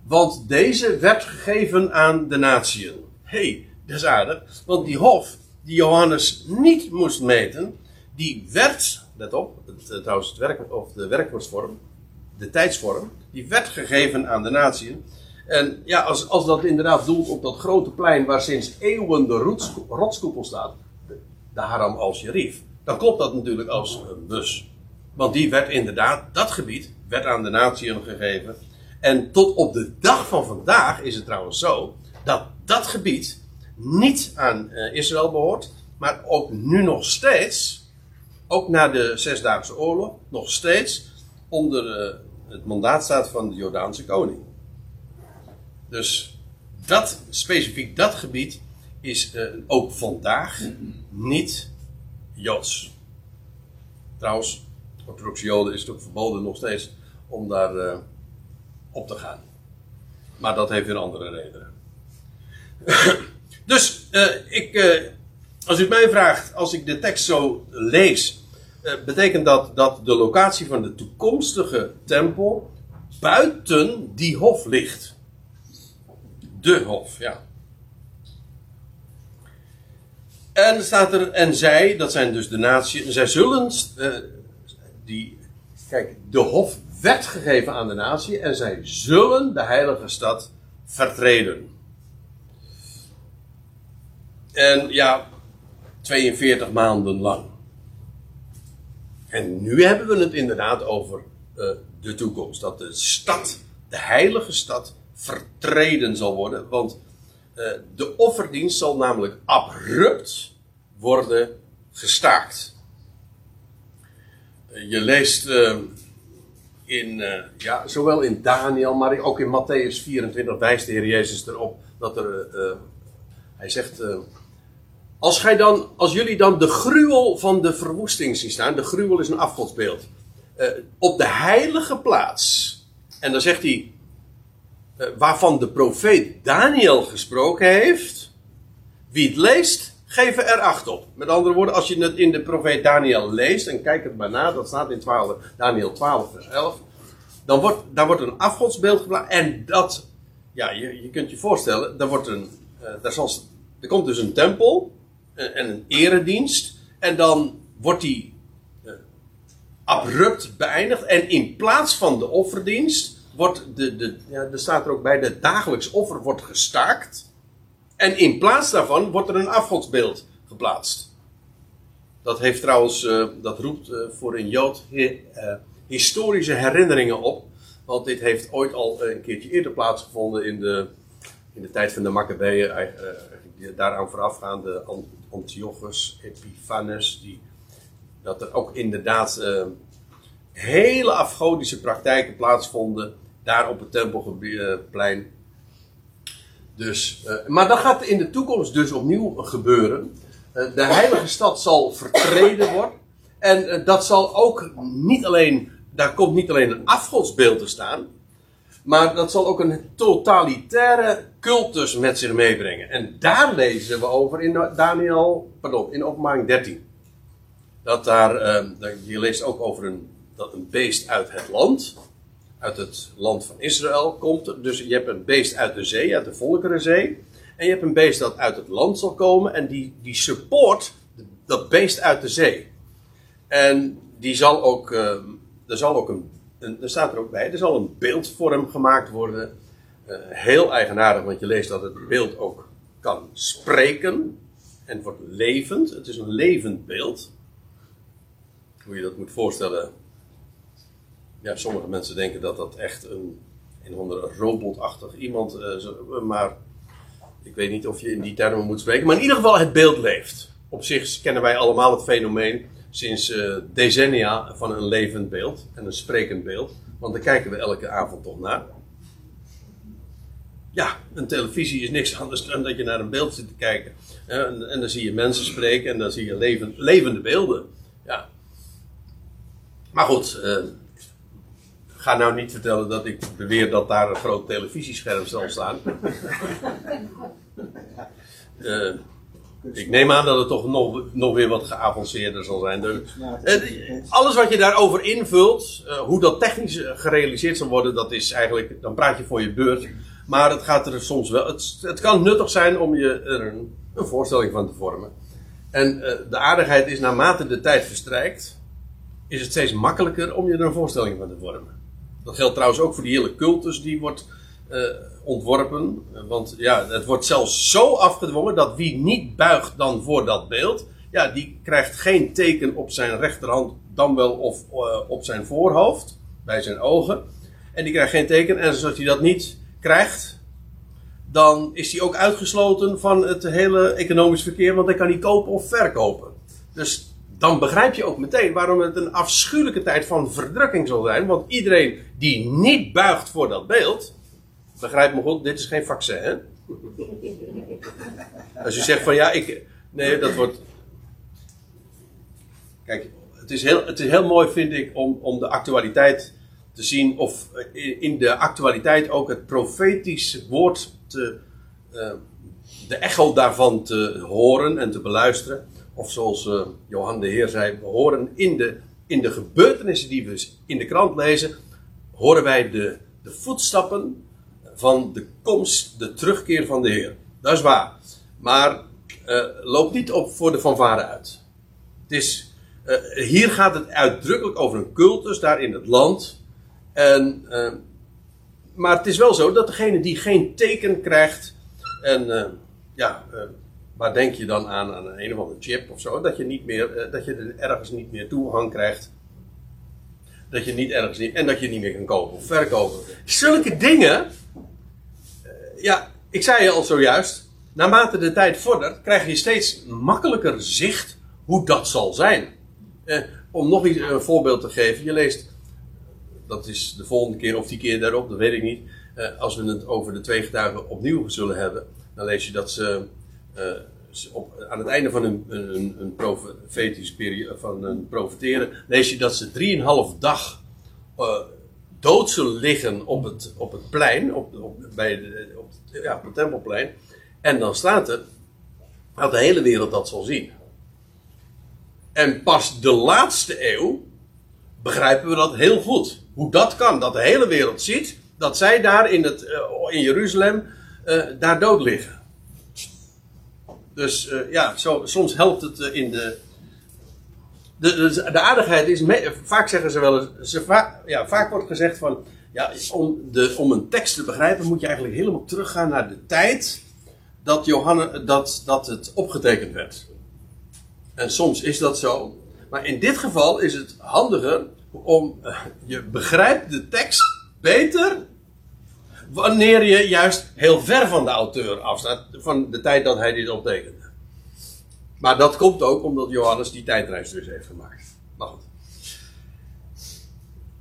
Want deze werd gegeven aan de natieën. Hey, dat is aardig. Want die hof, die Johannes niet moest meten, die werd, let op, het, trouwens het werk, of de werkwoordsvorm, de tijdsvorm, die werd gegeven aan de natieën. En ja, als, als dat inderdaad doelt op dat grote plein waar sinds eeuwen de rots, rotskoepel staat, de, de Haram al-Sharif, dan klopt dat natuurlijk als een bus. Want die werd inderdaad, dat gebied, werd aan de natieën gegeven. En tot op de dag van vandaag is het trouwens zo dat dat gebied niet aan eh, Israël behoort, maar ook nu nog steeds, ook na de Zesdaagse Oorlog, nog steeds onder eh, het mandaat staat van de Jordaanse koning. Dus dat, specifiek dat gebied is uh, ook vandaag niet Joods. Trouwens, orthodoxe Joden is het ook verboden nog steeds om daar uh, op te gaan. Maar dat heeft weer andere redenen. dus uh, ik, als u mij vraagt, als ik de tekst zo lees, betekent dat dat de locatie van de toekomstige tempel buiten die hof ligt. De hof, ja. En staat er, en zij, dat zijn dus de natie, zij zullen, uh, die, kijk, de hof werd gegeven aan de natie en zij zullen de heilige stad vertreden. En ja, 42 maanden lang. En nu hebben we het inderdaad over uh, de toekomst. Dat de stad, de heilige stad, vertreden zal worden. Want uh, de offerdienst zal namelijk abrupt worden gestaakt. Uh, je leest uh, in, ja, zowel in Daniel, maar ook in Matthäus 24 wijst de Heer Jezus erop dat er, hij zegt, als, gij dan, als jullie dan de gruwel van de verwoesting zien staan, de gruwel is een afgodsbeeld, op de heilige plaats, en dan zegt hij, eh, waarvan de profeet Daniel gesproken heeft. Wie het leest, geef er acht op. Met andere woorden, als je het in de profeet Daniel leest, en kijk het maar na, dat staat in 12, Daniel 12, vers 11. Dan wordt, daar wordt een afgodsbeeld geplaatst. En dat, ja, je, je kunt je voorstellen, daar, wordt een, uh, daar er komt dus een tempel uh, en een eredienst. En dan wordt die uh, abrupt beëindigd. En in plaats van de offerdienst wordt de, de, ja, er staat er ook bij, de dagelijks offer wordt gestaakt. En in plaats daarvan wordt er een afgodsbeeld geplaatst. Dat heeft trouwens, uh, dat roept uh, voor een Jood uh, historische herinneringen op. Want dit heeft ooit al een keertje eerder plaatsgevonden in de, in de tijd van de Maccabeeën. daaraan voorafgaande Antiochus Epiphanes. Die, dat er ook inderdaad hele afgodische praktijken plaatsvonden daar op het Tempelplein. Dus, uh, maar dat gaat in de toekomst dus opnieuw gebeuren. Uh, de heilige stad zal vertreden worden. En uh, dat zal ook niet alleen, daar komt niet alleen een afgodsbeeld te staan. Maar dat zal ook een totalitaire cultus met zich meebrengen. En daar lezen we over in Daniel, pardon, in openbaring 13. Dat daar, je leest ook over een, dat een beest uit het land uit het land van Israël komt. Dus je hebt een beest uit de zee, uit de Volkerenzee. En je hebt een beest dat uit het land zal komen. En die, die support dat beest uit de zee. En die zal ook, uh, er zal ook een, er staat er ook bij, er zal een beeldvorm gemaakt worden. Uh, heel eigenaardig, want je leest dat het beeld ook kan spreken. En wordt levend. Het is een levend beeld. Hoe je dat moet voorstellen, ja, sommige mensen denken dat dat echt een, een andere robotachtig iemand. Uh, maar ik weet niet of je in die termen moet spreken. Maar in ieder geval, het beeld leeft. Op zich kennen wij allemaal het fenomeen sinds uh, decennia van een levend beeld en een sprekend beeld. Want daar kijken we elke avond toch naar. Ja, een televisie is niks anders dan dat je naar een beeld zit te kijken. En, en dan zie je mensen spreken en dan zie je leven, levende beelden. Ja. Maar goed, uh, ga nou niet vertellen dat ik beweer dat daar een groot televisiescherm zal staan. uh, (laughs) ik neem aan dat het toch nog, nog weer wat geavanceerder zal zijn. Dus, uh, alles wat je daarover invult, uh, hoe dat technisch gerealiseerd zal worden, dat is eigenlijk, dan praat je voor je beurt. Maar het gaat er soms wel, het, het kan nuttig zijn om je er een, een voorstelling van te vormen. En de aardigheid is, naarmate de tijd verstrijkt, is het steeds makkelijker om je er een voorstelling van te vormen. Dat geldt trouwens ook voor die hele cultus die wordt uh, ontworpen. Want ja, het wordt zelfs zo afgedwongen dat wie niet buigt dan voor dat beeld, ja, die krijgt geen teken op zijn rechterhand, dan wel of uh, op zijn voorhoofd, bij zijn ogen. En die krijgt geen teken. En als hij dat niet krijgt, dan is hij ook uitgesloten van het hele economisch verkeer, want hij kan niet kopen of verkopen. Dus dan begrijp je ook meteen waarom het een afschuwelijke tijd van verdrukking zal zijn. Want iedereen die niet buigt voor dat beeld, begrijp me goed, dit is geen vaccin. Hè? (laughs) Als je zegt van ja, ik. Nee, dat wordt. Kijk, het is heel, het is heel mooi, vind ik, om, om de actualiteit te zien. Of in de actualiteit ook het profetische woord te. Uh, de echo daarvan te horen en te beluisteren. Of zoals uh, Johan de Heer zei, we horen in de, in de gebeurtenissen die we in de krant lezen, horen wij de, de voetstappen van de komst, de terugkeer van de Heer. Dat is waar. Maar uh, loop niet op voor de fanfare uit. Het is, uh, hier gaat het uitdrukkelijk over een cultus daar in het land. En, maar het is wel zo dat degene die geen teken krijgt. En ja, waar denk je dan aan? Een, of andere chip of zo. Dat je, niet meer, dat je er ergens niet meer toegang krijgt. Dat je niet ergens niet. En dat je niet meer kan kopen of verkopen. Zulke dingen ja, ik zei al zojuist. Naarmate de tijd vordert, krijg je steeds makkelijker zicht hoe dat zal zijn. Eh, om nog iets, een voorbeeld te geven. Je leest, dat is de volgende keer of die keer daarop, dat weet ik niet. Eh, als we het over de twee getuigen opnieuw zullen hebben, dan lees je dat ze, eh, op, aan het einde van een, een, een profetische periode, van een profeteren, lees je dat ze drieënhalf dag uh, dood zullen liggen op het, op het plein, op, bij de, op, ja, op het tempelplein. En dan staat er dat de hele wereld dat zal zien. En pas de laatste eeuw begrijpen we dat heel goed. Hoe dat kan, dat de hele wereld ziet dat zij daar in, het, in Jeruzalem uh, daar dood liggen. Dus uh, ja, zo, soms helpt het in de, de, de, aardigheid is, vaak zeggen ze wel eens, ze ja, vaak wordt gezegd van, ja, om, de, om een tekst te begrijpen moet je eigenlijk helemaal teruggaan naar de tijd dat, Johanne, dat, dat het opgetekend werd. En soms is dat zo. Maar in dit geval is het handiger om, uh, je begrijpt de tekst beter wanneer je juist heel ver van de auteur afstaat, van de tijd dat hij dit optekende. Maar dat komt ook omdat Johannes die tijdreis dus heeft gemaakt.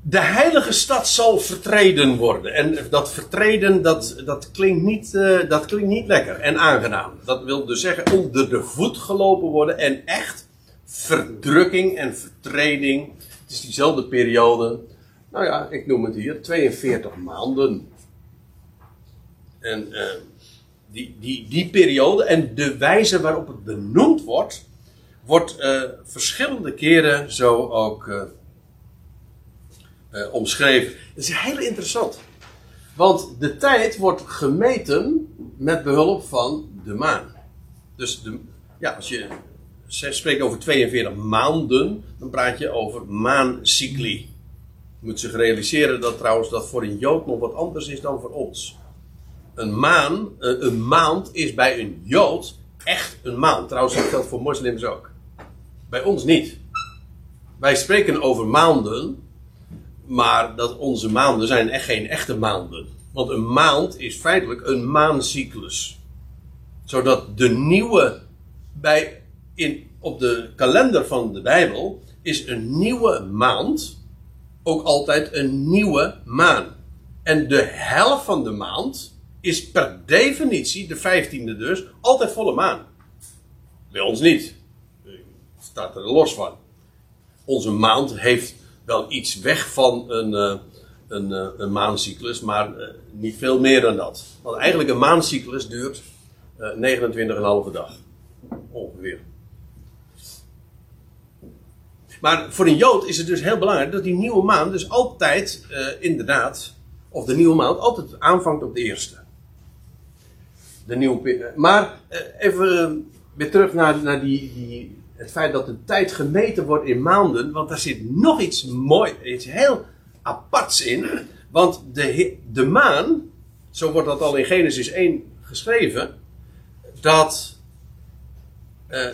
De heilige stad zal vertreden worden. En dat vertreden, dat, dat, klinkt niet, uh, dat klinkt niet lekker en aangenaam. Dat wil dus zeggen onder de voet gelopen worden en echt verdrukking en vertreding. Het is diezelfde periode. Nou ja, ik noem het hier 42 maanden. En uh, die, die, die periode en de wijze waarop het benoemd wordt, wordt uh, verschillende keren zo ook uh, omschreven. Dat is heel interessant. Want de tijd wordt gemeten met behulp van de maan. Dus de, ja, als je spreekt over 42 maanden, dan praat je over maancycli. Je moet zich realiseren dat trouwens dat voor een Jood nog wat anders is dan voor ons een maan, eh, een maand is bij een Jood echt een maand. Trouwens, dat geldt voor moslims ook. Bij ons niet. Wij spreken over maanden, maar dat onze maanden zijn echt geen echte maanden. Want een maand is feitelijk een maancyclus. Zodat de nieuwe, bij, in, op de kalender van de Bijbel, is een nieuwe maand ook altijd een nieuwe maan. En de helft van de maand is per definitie, de vijftiende dus, altijd volle maan. Bij ons niet. Staat er los van. Onze maand heeft wel iets weg van een, uh, een, uh, een maancyclus, maar uh, niet veel meer dan dat. Want eigenlijk een maancyclus duurt 29,5 dag. Ongeveer. Maar voor een Jood is het dus heel belangrijk dat die nieuwe maan dus altijd, inderdaad, of de nieuwe maand altijd aanvangt op de eerste de nieuwe. Maar eh, even, weer terug naar, naar die, die, het feit dat de tijd gemeten wordt in maanden. Want daar zit nog iets mooi, iets heel aparts in. Want de, de maan, zo wordt dat al in Genesis 1 geschreven, dat uh,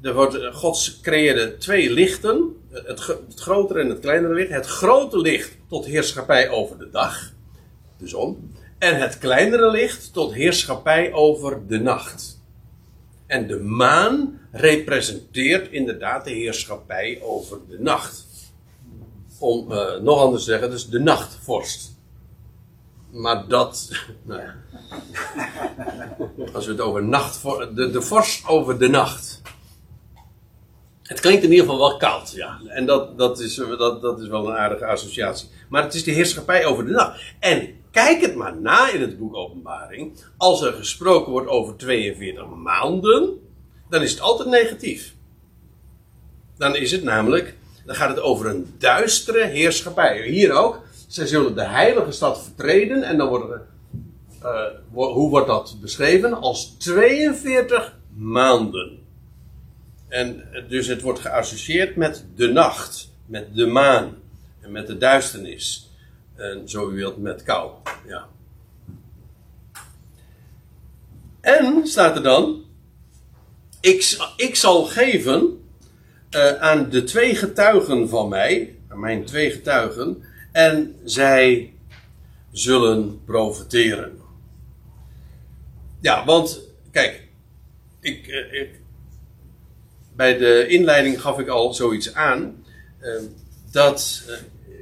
er wordt, God creëerde twee lichten, het grotere en het kleinere licht. Het grote licht tot heerschappij over de dag, de zon. En het kleinere licht tot heerschappij over de nacht. En de maan representeert inderdaad de heerschappij over de nacht. Om uh, nog anders te zeggen, dus de nachtvorst. Maar dat, (laughs) nou ja. Als we het over nacht, de, de vorst over de nacht. Het klinkt in ieder geval wel koud, ja. En dat, dat, is, dat, dat is wel een aardige associatie. Maar het is de heerschappij over de nacht. En kijk het maar na in het boek Openbaring. Als er gesproken wordt over 42 maanden, dan is het altijd negatief. Dan is het namelijk, dan gaat het over een duistere heerschappij. Hier ook. Zij zullen de heilige stad vertreden en dan wordt er, uh, hoe wordt dat beschreven? Als 42 maanden. En dus het wordt geassocieerd met de nacht, met de maan en met de duisternis. En zo u wilt met kou. Ja. En staat er dan: Ik, ik zal geven uh, aan de twee getuigen van mij, aan mijn twee getuigen, en zij zullen profiteren. Ja, want kijk, ik, eh, ik, bij de inleiding gaf ik al zoiets aan. Uh, dat,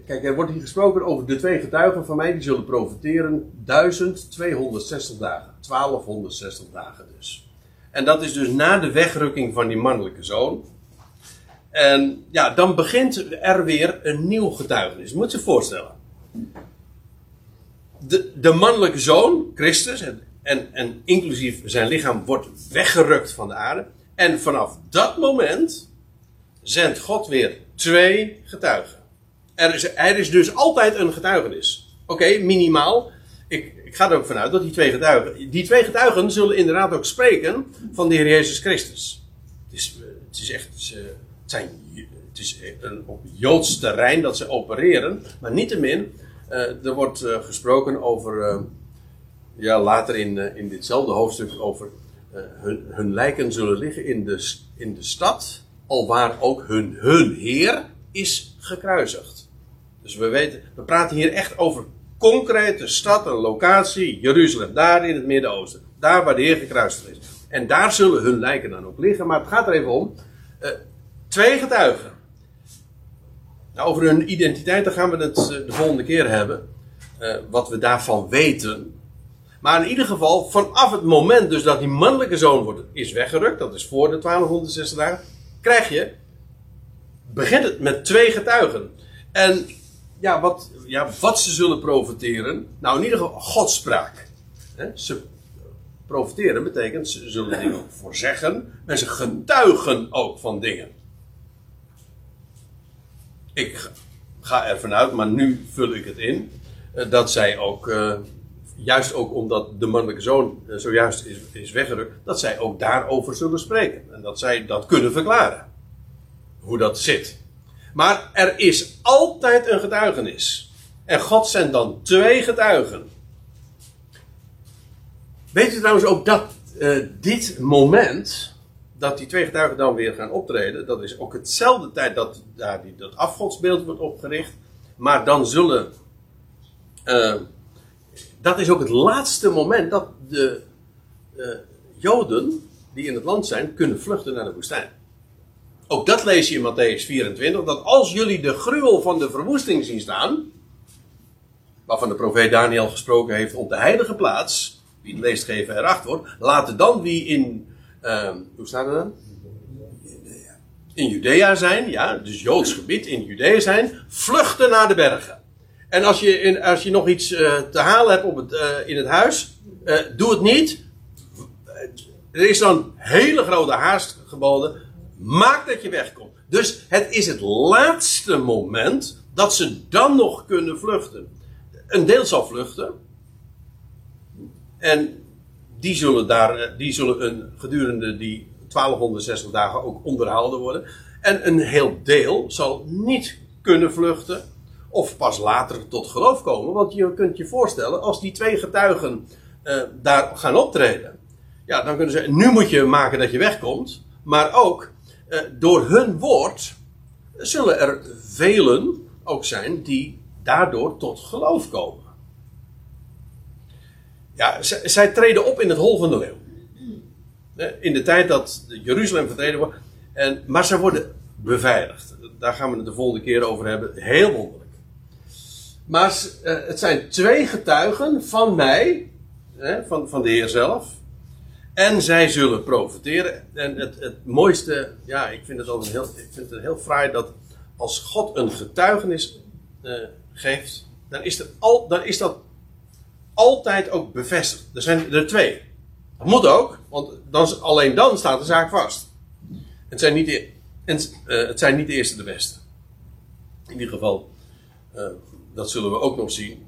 kijk, er wordt hier gesproken over de twee getuigen van mij, die zullen profiteren 1260 dagen. 1260 dagen dus. En dat is dus na de wegrukking van die mannelijke zoon. En ja, dan begint er weer een nieuw getuigenis. Moet je voorstellen. De, de mannelijke zoon, Christus, en, en, en inclusief zijn lichaam, wordt weggerukt van de aarde. En vanaf dat moment zendt God weer twee getuigen. Er is, er is dus altijd een getuigenis. Oké, minimaal. Ik, ik ga er ook vanuit dat die twee getuigen. Die twee getuigen zullen inderdaad ook spreken van de Heer Jezus Christus. Het is, het is echt. Het het, zijn, het is een, op Joods terrein dat ze opereren. Maar niettemin, uh, er wordt gesproken over. Ja, later in, in ditzelfde hoofdstuk over hun, hun, lijken zullen liggen in de, in de stad, alwaar ook hun, hun Heer is gekruisigd. Dus we weten, we praten hier echt over concrete stad, een locatie, Jeruzalem, daar in het Midden-Oosten. Daar waar de Heer gekruisigd is. En daar zullen hun lijken dan ook liggen. Maar het gaat er even om. Uh, twee getuigen. Nou, over hun identiteit, daar gaan we het uh, de volgende keer hebben. Uh, wat we daarvan weten. Maar in ieder geval, vanaf het moment dus dat die mannelijke zoon wordt, is weggerukt, dat is voor de 1260 dagen, krijg je, begint het met twee getuigen. En ja, wat, ja, wat ze zullen profiteren, nou in ieder geval godspraak. Ze profiteren betekent, ze zullen dingen voorzeggen, en ze getuigen ook van dingen. Ik ga ervan uit, maar nu vul ik het in, eh, dat zij ook uh, juist ook omdat de mannelijke zoon eh, zojuist is, is weggerukt, dat zij ook daarover zullen spreken. En dat zij dat kunnen verklaren. Hoe dat zit. Maar er is altijd een getuigenis. En God zendt dan twee getuigen. Weet u trouwens ook dat uh, dit moment, dat die twee getuigen dan weer gaan optreden, dat is ook hetzelfde tijd dat daar die, dat afgodsbeeld wordt opgericht. Maar dan zullen uh, dat is ook het laatste moment dat de uh, Joden die in het land zijn kunnen vluchten naar de woestijn. Ook dat lees je in Matthäus 24, dat als jullie de gruwel van de verwoesting zien staan, waarvan de profeet Daniel gesproken heeft op de heilige plaats, wie het leest geven erachter wordt, laten dan wie in, uh, hoe staat het dan? In Judea zijn, ja, dus Joods gebied in Judea zijn, vluchten naar de bergen. En als je, in, als je nog iets uh, te halen hebt op het, uh, in het huis, uh, doe het niet. Er is dan hele grote haast geboden. Maak dat je wegkomt. Dus het is het laatste moment dat ze dan nog kunnen vluchten. Een deel zal vluchten. En die zullen, daar, die zullen een, gedurende die 1260 dagen ook onderhouden worden. En een heel deel zal niet kunnen vluchten of pas later tot geloof komen. Want je kunt je voorstellen, als die twee getuigen uh, daar gaan optreden, ja, dan kunnen ze, nu moet je maken dat je wegkomt, maar ook uh, door hun woord zullen er velen ook zijn die daardoor tot geloof komen. Ja, zij treden op in het hol van de leeuw. In de tijd dat Jeruzalem vertreden wordt. En, maar ze worden beveiligd. Daar gaan we het de volgende keer over hebben. Heel wonderlijk. Maar uh, het zijn twee getuigen van mij, van, van de Heer zelf. En zij zullen profiteren. En het, het mooiste, ja, ik vind het altijd heel, ik vind het heel fraai dat als God een getuigenis uh, geeft, dan is, al, dan is dat altijd ook bevestigd. Er zijn er twee. Dat moet ook, want dan, alleen dan staat de zaak vast. Het zijn niet de, uh, het zijn niet eerste de beste. In ieder geval, uh, dat zullen we ook nog zien.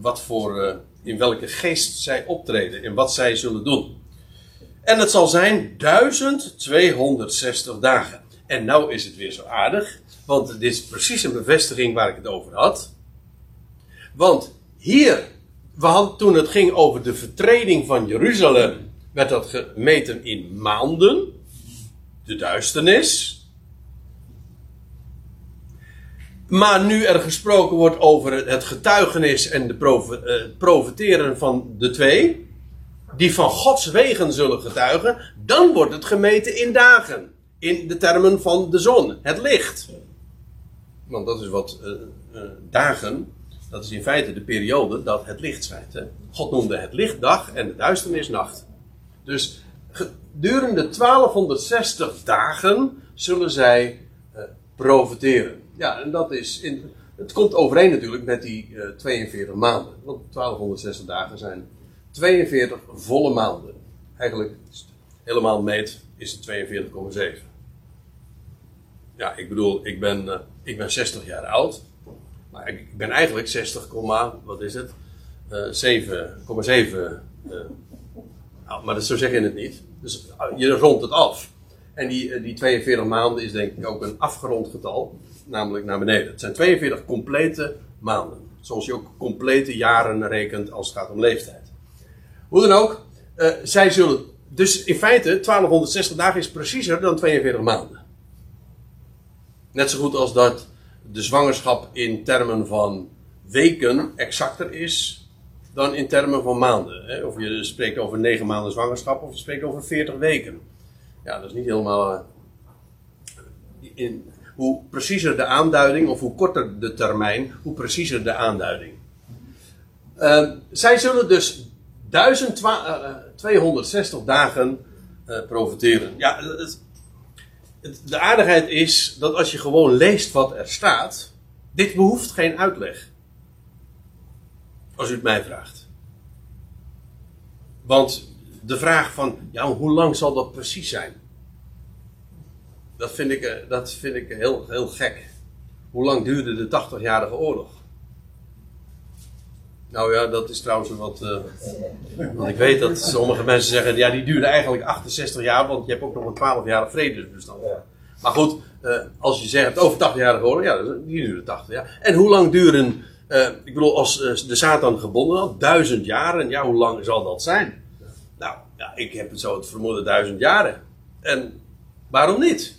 Wat voor, in welke geest zij optreden en wat zij zullen doen. En het zal zijn 1260 dagen. En nou is het weer zo aardig, want dit is precies een bevestiging waar ik het over had. Want hier, we hadden, toen het ging over de vertreding van Jeruzalem, werd dat gemeten in maanden. De duisternis. Maar nu er gesproken wordt over het getuigenis en de eh, profiteren van de twee, die van Gods wegen zullen getuigen, dan wordt het gemeten in dagen. In de termen van de zon, het licht. Want dat is wat uh, uh, dagen, dat is in feite de periode dat het licht schijnt. Hè? God noemde het licht dag en de duisternis nacht. Dus gedurende 1260 dagen zullen zij uh, profiteren. Ja, en dat is. In, het komt overeen natuurlijk met die uh, 42 maanden. Want 1260 dagen zijn 42 volle maanden. Eigenlijk helemaal meet is het 42,7. Ja, ik bedoel, ik ben, uh, ik ben 60 jaar oud. Maar ik, ben eigenlijk 60, wat is het? Uh, 7,7. Nou, maar dat, zo zeg je het niet. Dus je rondt het af. En die, eh, die 42 maanden is denk ik ook een afgerond getal, namelijk naar beneden. Het zijn 42 complete maanden. Zoals je ook complete jaren rekent als het gaat om leeftijd. Hoe dan ook, uh, zij zullen. Dus in feite, 1260 dagen is preciezer dan 42 maanden. Net zo goed als dat de zwangerschap in termen van weken exacter is dan in termen van maanden. Hè? Of je spreekt over 9 maanden zwangerschap of je spreekt over 40 weken. Ja, dat is niet helemaal. Uh, in, hoe preciezer de aanduiding, of hoe korter de termijn, hoe preciezer de aanduiding. Uh, zij zullen dus 1260 dagen uh, profiteren. Ja, het, het, de aardigheid is dat als je gewoon leest wat er staat, dit behoeft geen uitleg. Als u het mij vraagt. Want de vraag van, ja, hoe lang zal dat precies zijn? Dat vind ik, eh, dat vind ik heel, heel gek. Hoe lang duurde de 80-jarige oorlog? Nou ja, dat is trouwens wat. Uh, want ik weet dat sommige mensen zeggen, ja, die duurde eigenlijk 68 jaar, want je hebt ook nog een 12-jarig vredesbestand. Maar goed, uh, als je zegt over 80-jarige oorlog, ja, die duurde 80 jaar. En hoe lang duren, uh, ik bedoel, als de Satan gebonden had, duizend jaren, ja, hoe lang zal dat zijn? Nou, ja, ik heb het zo het vermoeden duizend jaren. En waarom niet?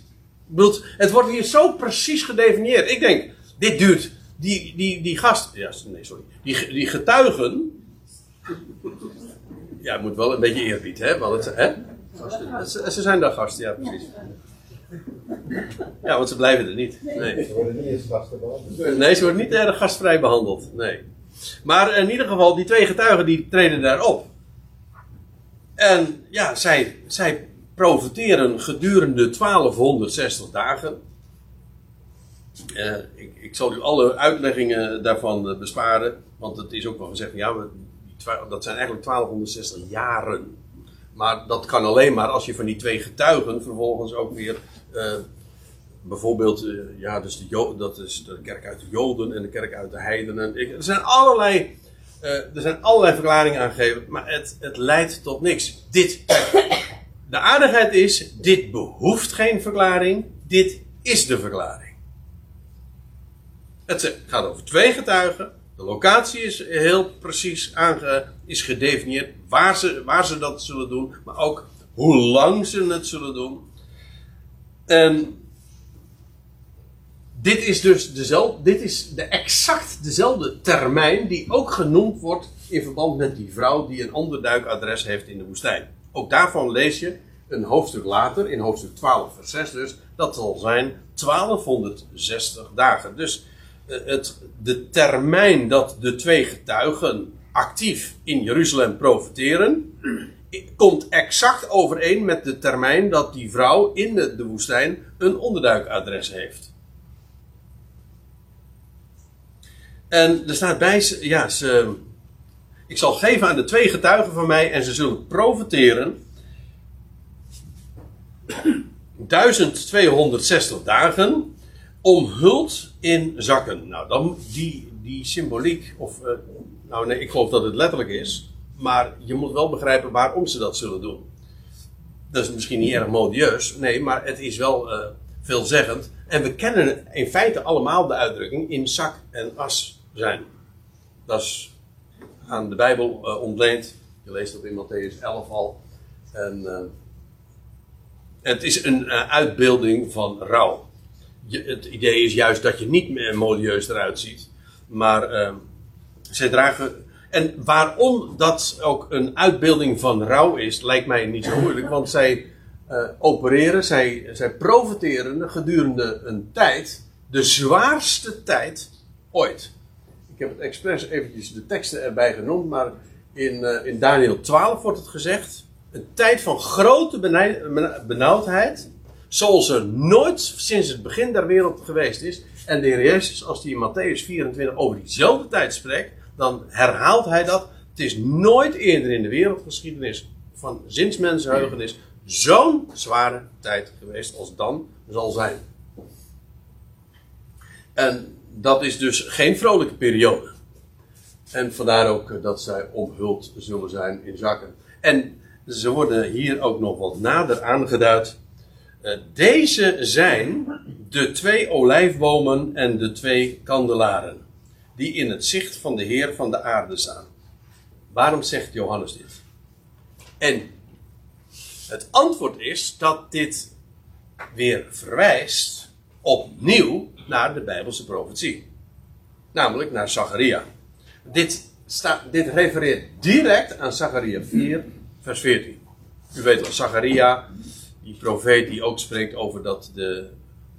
Ik bedoel, het wordt hier zo precies gedefinieerd. Ik denk, dit duurt, die, die, die gast, ja, nee, sorry, die, die getuigen, ja, het moet wel een beetje eerbied, hè, want het, hè? Ze, ze zijn daar gasten, ja, precies. Ja, want ze blijven er niet. Nee. Ze worden niet eens behandeld. Nee, ze worden niet erg gastvrij behandeld. Nee. Maar in ieder geval, die twee getuigen die treden daarop. En ja, zij, zij profiteren gedurende 1260 dagen. Uh, ik, ik, zal u alle uitleggingen daarvan besparen. Want het is ook wel gezegd, ja, dat zijn eigenlijk 1260 jaren. Maar dat kan alleen maar als je van die twee getuigen vervolgens ook weer uh, bijvoorbeeld, ja, dus de dat is de kerk uit de Joden en de kerk uit de heidenen. Er zijn allerlei, er zijn allerlei verklaringen aangegeven, maar het, het leidt tot niks. Dit, de aardigheid is, dit behoeft geen verklaring, dit is de verklaring. Het gaat over twee getuigen. De locatie is heel precies aange, is gedefinieerd waar ze, waar ze dat zullen doen, maar ook hoe lang ze het zullen doen. En dit is dus dezelfde, dit is de exact dezelfde termijn die ook genoemd wordt in verband met die vrouw die een onderduikadres heeft in de woestijn. Ook daarvan lees je een hoofdstuk later, in hoofdstuk 12, vers 6 dus, dat zal zijn 1260 dagen. Dus eh, het, de termijn dat de twee getuigen actief in Jeruzalem profiteren, komt exact overeen met de termijn dat die vrouw in de, de woestijn een onderduikadres heeft. En er staat bij, ja, ik zal geven aan de twee getuigen van mij en ze zullen profiteren (clears throat) 1260 dagen omhuld in zakken. Nou, dan die, die symboliek, of, uh, nou nee, ik geloof dat het letterlijk is, maar je moet wel begrijpen waarom ze dat zullen doen. Dat is misschien niet erg modieus, nee, maar het is wel uh, veelzeggend. En we kennen in feite allemaal de uitdrukking in zak en as zijn. Dat is aan de Bijbel uh, ontleend. Je leest dat in Matthäus 11 al. En het is een uitbeelding van rouw. Het idee is juist dat je niet meer modieus eruit ziet. Maar uh, zij dragen. En waarom dat ook een uitbeelding van rouw is, lijkt mij niet zo moeilijk. Want zij uh, opereren, zij, zij profiteren gedurende een tijd, de zwaarste tijd ooit. Ik heb het expres eventjes de teksten erbij genoemd, maar in, in Daniel 12 wordt het gezegd een tijd van grote benauwdheid. Zoals er nooit sinds het begin der wereld geweest is. En de Heer Jezus, als hij in Matthäus 24 over diezelfde tijd spreekt, dan herhaalt hij dat. Het is nooit eerder in de wereldgeschiedenis van zinsmensenheugenis zo'n zware tijd geweest als dan zal zijn. En dat is dus geen vrolijke periode. En vandaar ook dat zij omhuld zullen zijn in zakken. En ze worden hier ook nog wat nader aangeduid. Uh, deze zijn de twee olijfbomen en de twee kandelaren, die in het zicht van de Heer van de aarde staan. Waarom zegt Johannes dit? En het antwoord is dat dit weer verwijst opnieuw naar de Bijbelse profetie. Namelijk naar Zacharia. Dit, dit refereert direct aan Zacharia 4, vers 14. U weet wel, Zacharia, die profeet die ook spreekt over dat de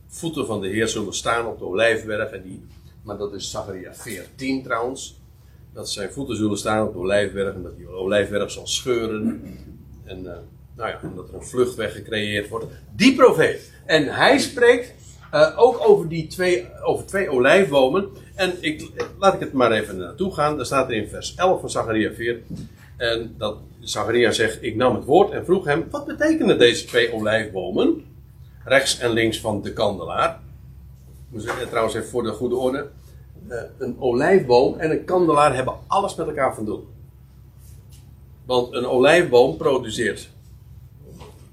voeten van de Heer zullen staan op de olijfberg. En die, maar dat is Zacharia 14 trouwens. Dat zijn voeten zullen staan op de olijfberg en dat die olijfberg zal scheuren. En, uh, dat er een vluchtweg gecreëerd wordt. Die profeet. En hij spreekt uh, ook over die twee, over twee olijfbomen. En ik, laat ik het maar even naartoe gaan. Daar staat er in vers 11 van Zacharia 4. En dat Zacharia zegt: Ik nam het woord en vroeg hem: Wat betekenen deze twee olijfbomen? Rechts en links van de kandelaar. Trouwens, even voor de goede orde: eh, een olijfboom en een kandelaar hebben alles met elkaar van doen. Want een olijfboom produceert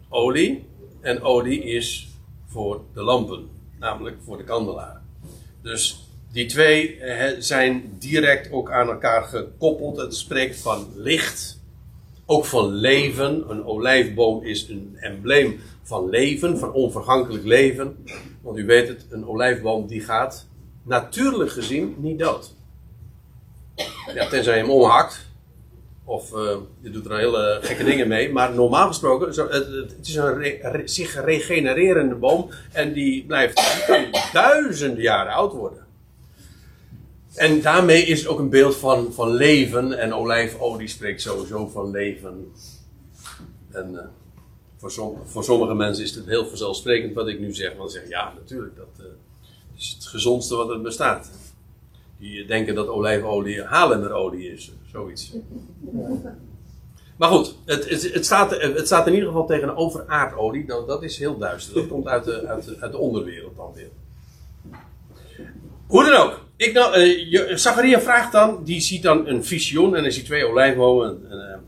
olie. En olie is voor de lampen, namelijk voor de kandelaar. Dus die twee eh, zijn direct ook aan elkaar gekoppeld. Het spreekt van licht, ook van leven. Een olijfboom is een embleem van leven, van onvergankelijk leven. Want u weet het, een olijfboom die gaat natuurlijk gezien niet dood. Ja, tenzij je hem omhakt. Of uh, je doet er hele gekke dingen mee. Maar normaal gesproken, het, het is een zich regenererende boom. En die blijft duizenden jaren oud worden. En daarmee is het ook een beeld van, van leven. En olijfolie spreekt sowieso van leven. En uh, voor, sommige mensen is het heel vanzelfsprekend wat ik nu zeg. Want ze zeggen, ja, natuurlijk, dat uh, is het gezondste wat er bestaat. Die denken dat olijfolie halenderolie is, zoiets. Maar goed, het, het, staat, het staat in ieder geval tegenover aardolie. Dat, dat is heel duister. Dat komt uit de, uit uit de onderwereld dan weer. Hoe dan ook. Ik nou, uh, Zacharia vraagt dan, die ziet dan een visioen en hij ziet twee olijfbomen,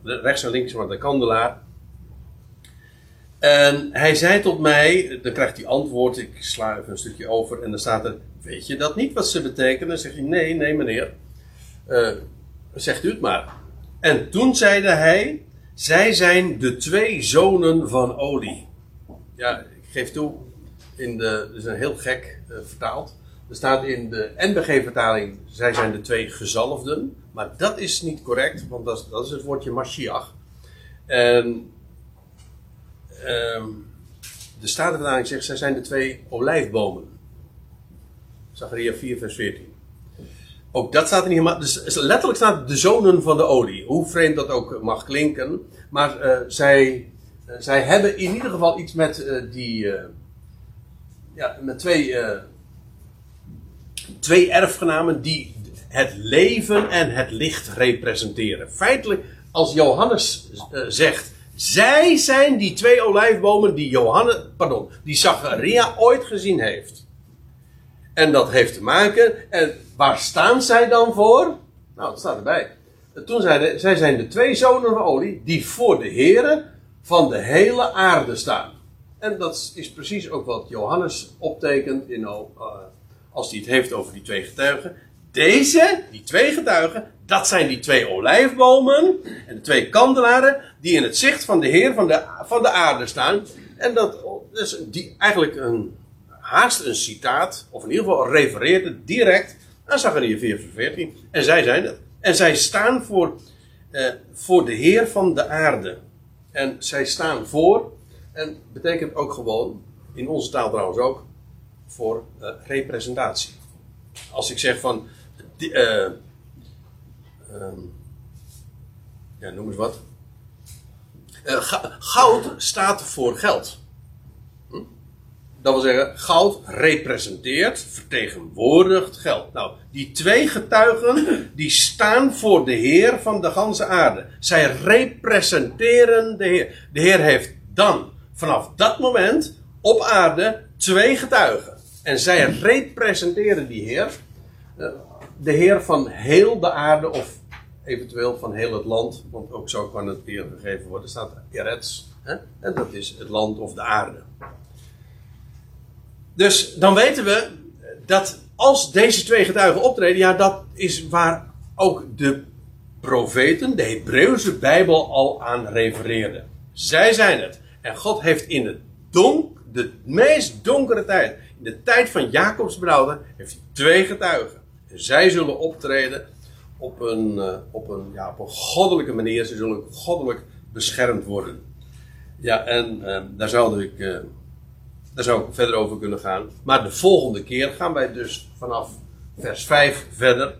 uh, rechts en links van de kandelaar. En hij zei tot mij, dan krijgt hij antwoord, ik sla even een stukje over en dan staat er, weet je dat niet wat ze betekenen? Dan zeg je, nee, nee meneer, uh, zegt u het maar. En toen zeide hij, zij zijn de twee zonen van olie. Ja, ik geef toe, in de, is een heel gek uh, vertaald. Er staat in de NBG-vertaling, zij zijn de twee gezalfden. Maar dat is niet correct, want dat is, het woordje Mashiach. En um, de Statenvertaling zegt, zij zijn de twee olijfbomen. Zachariah 4 vers 14. Ook dat staat er niet helemaal. Dus letterlijk staat de zonen van de olie. Hoe vreemd dat ook mag klinken. Maar uh, zij, uh, zij hebben in ieder geval iets met uh, die. ja, met twee. Twee erfgenamen die het leven en het licht representeren. Feitelijk, als Johannes zegt. Zij zijn die twee olijfbomen die Johannes, pardon, die Zacharia ooit gezien heeft. En dat heeft te maken. En waar staan zij dan voor? Nou, dat staat erbij. Toen zeiden zij zijn de twee zonen van olie die voor de heren van de hele aarde staan. En dat is precies ook wat Johannes optekent in, uh, als hij het heeft over die twee getuigen. Deze, die twee getuigen, dat zijn die twee olijfbomen en de twee kandelaren die in het zicht van de Heer van de, van de aarde staan. En dat is die, eigenlijk een, haast een citaat, of in ieder geval refereert het direct aan Zachariah 4 vers 14. En zij zijn het. En zij staan voor, eh, voor de Heer van de aarde. En zij staan voor, en betekent ook gewoon, in onze taal trouwens ook, voor uh, representatie. Als ik zeg van, uh, ja, noem eens wat. goud staat voor geld. Dat wil zeggen, goud representeert, vertegenwoordigt geld. Nou, die twee getuigen, die staan voor de Heer van de ganse aarde. Zij representeren de Heer. De Heer heeft dan, vanaf dat moment, op aarde twee getuigen. En zij representeren die Heer. Eh, de Heer van heel de aarde, of eventueel van heel het land. Want ook zo kan het weer gegeven worden. Staat Eretz. En dat is het land of de aarde. Dus dan weten we dat als deze twee getuigen optreden, ja, dat is waar ook de profeten, de Hebreeuwse Bijbel al aan refereerden. Zij zijn het. En God heeft in het donk, de meest donkere tijd, in de tijd van Jacobs brouwer, heeft hij twee getuigen. En zij zullen optreden op een, uh, op een, ja, op een goddelijke manier. Ze zullen goddelijk beschermd worden. Ja, en uh, daar zou ik. Uh, daar zou ik verder over kunnen gaan. Maar de volgende keer gaan wij dus vanaf vers 5 verder.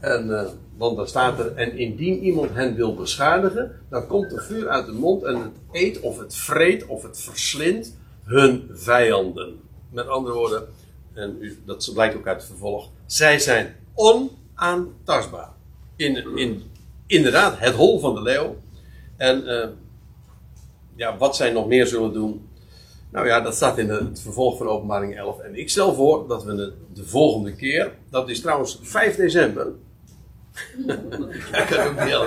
En, uh, want daar staat er: En indien iemand hen wil beschadigen, dan komt er vuur uit de mond en het eet of het vreet of het verslindt hun vijanden. Met andere woorden, en dat blijkt ook uit het vervolg, zij zijn onaantastbaar. In, in inderdaad het hol van de leeuw. En uh, ja, wat zij nog meer zullen doen, nou ja, dat staat in het vervolg van openbaring 11. En ik stel voor dat we de volgende keer, dat is trouwens 5 december. (laughs) ja,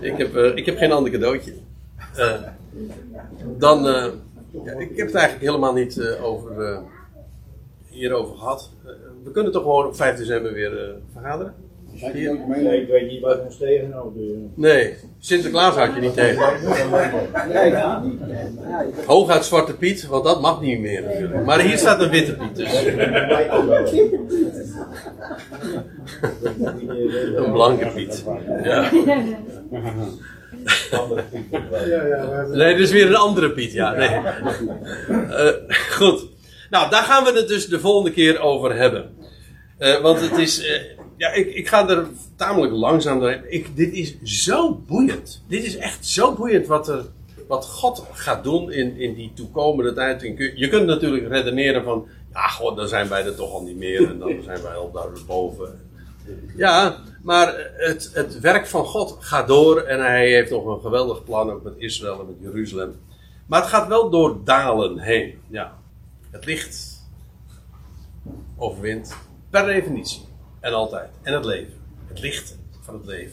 ik. Ik heb, uh, ik heb geen ander cadeautje. Uh, dan, ja, ik heb het eigenlijk helemaal niet over, hierover gehad. we kunnen toch gewoon op 5 december weer vergaderen? Nee, ik weet niet wat ons tegenhouden. Nee, Sinterklaas had je niet tegen. Hooguit Zwarte Piet, want dat mag niet meer natuurlijk. Maar hier staat een Witte Piet dus. (laughs) een blanke Piet. Ja. (laughs) Nee, dit is weer een andere Piet, ja. Nee. Uh, goed. Nou, daar gaan we het dus de volgende keer over hebben. Uh, want het is. Uh, ja, ik, ik ga er tamelijk langzaam doorheen. Ik, dit is zo boeiend. Dit is echt zo boeiend wat, er, wat God gaat doen in, in die toekomende tijd. Je kunt natuurlijk redeneren van, ja, god, dan zijn wij er toch al niet meer en dan zijn wij al daar boven. Ja, maar het, het werk van God gaat door en hij heeft nog een geweldig plan ook met Israël en met Jeruzalem. Maar het gaat wel door dalen heen. Ja, het licht overwint per definitie. En altijd. En het leven. Het licht van het leven.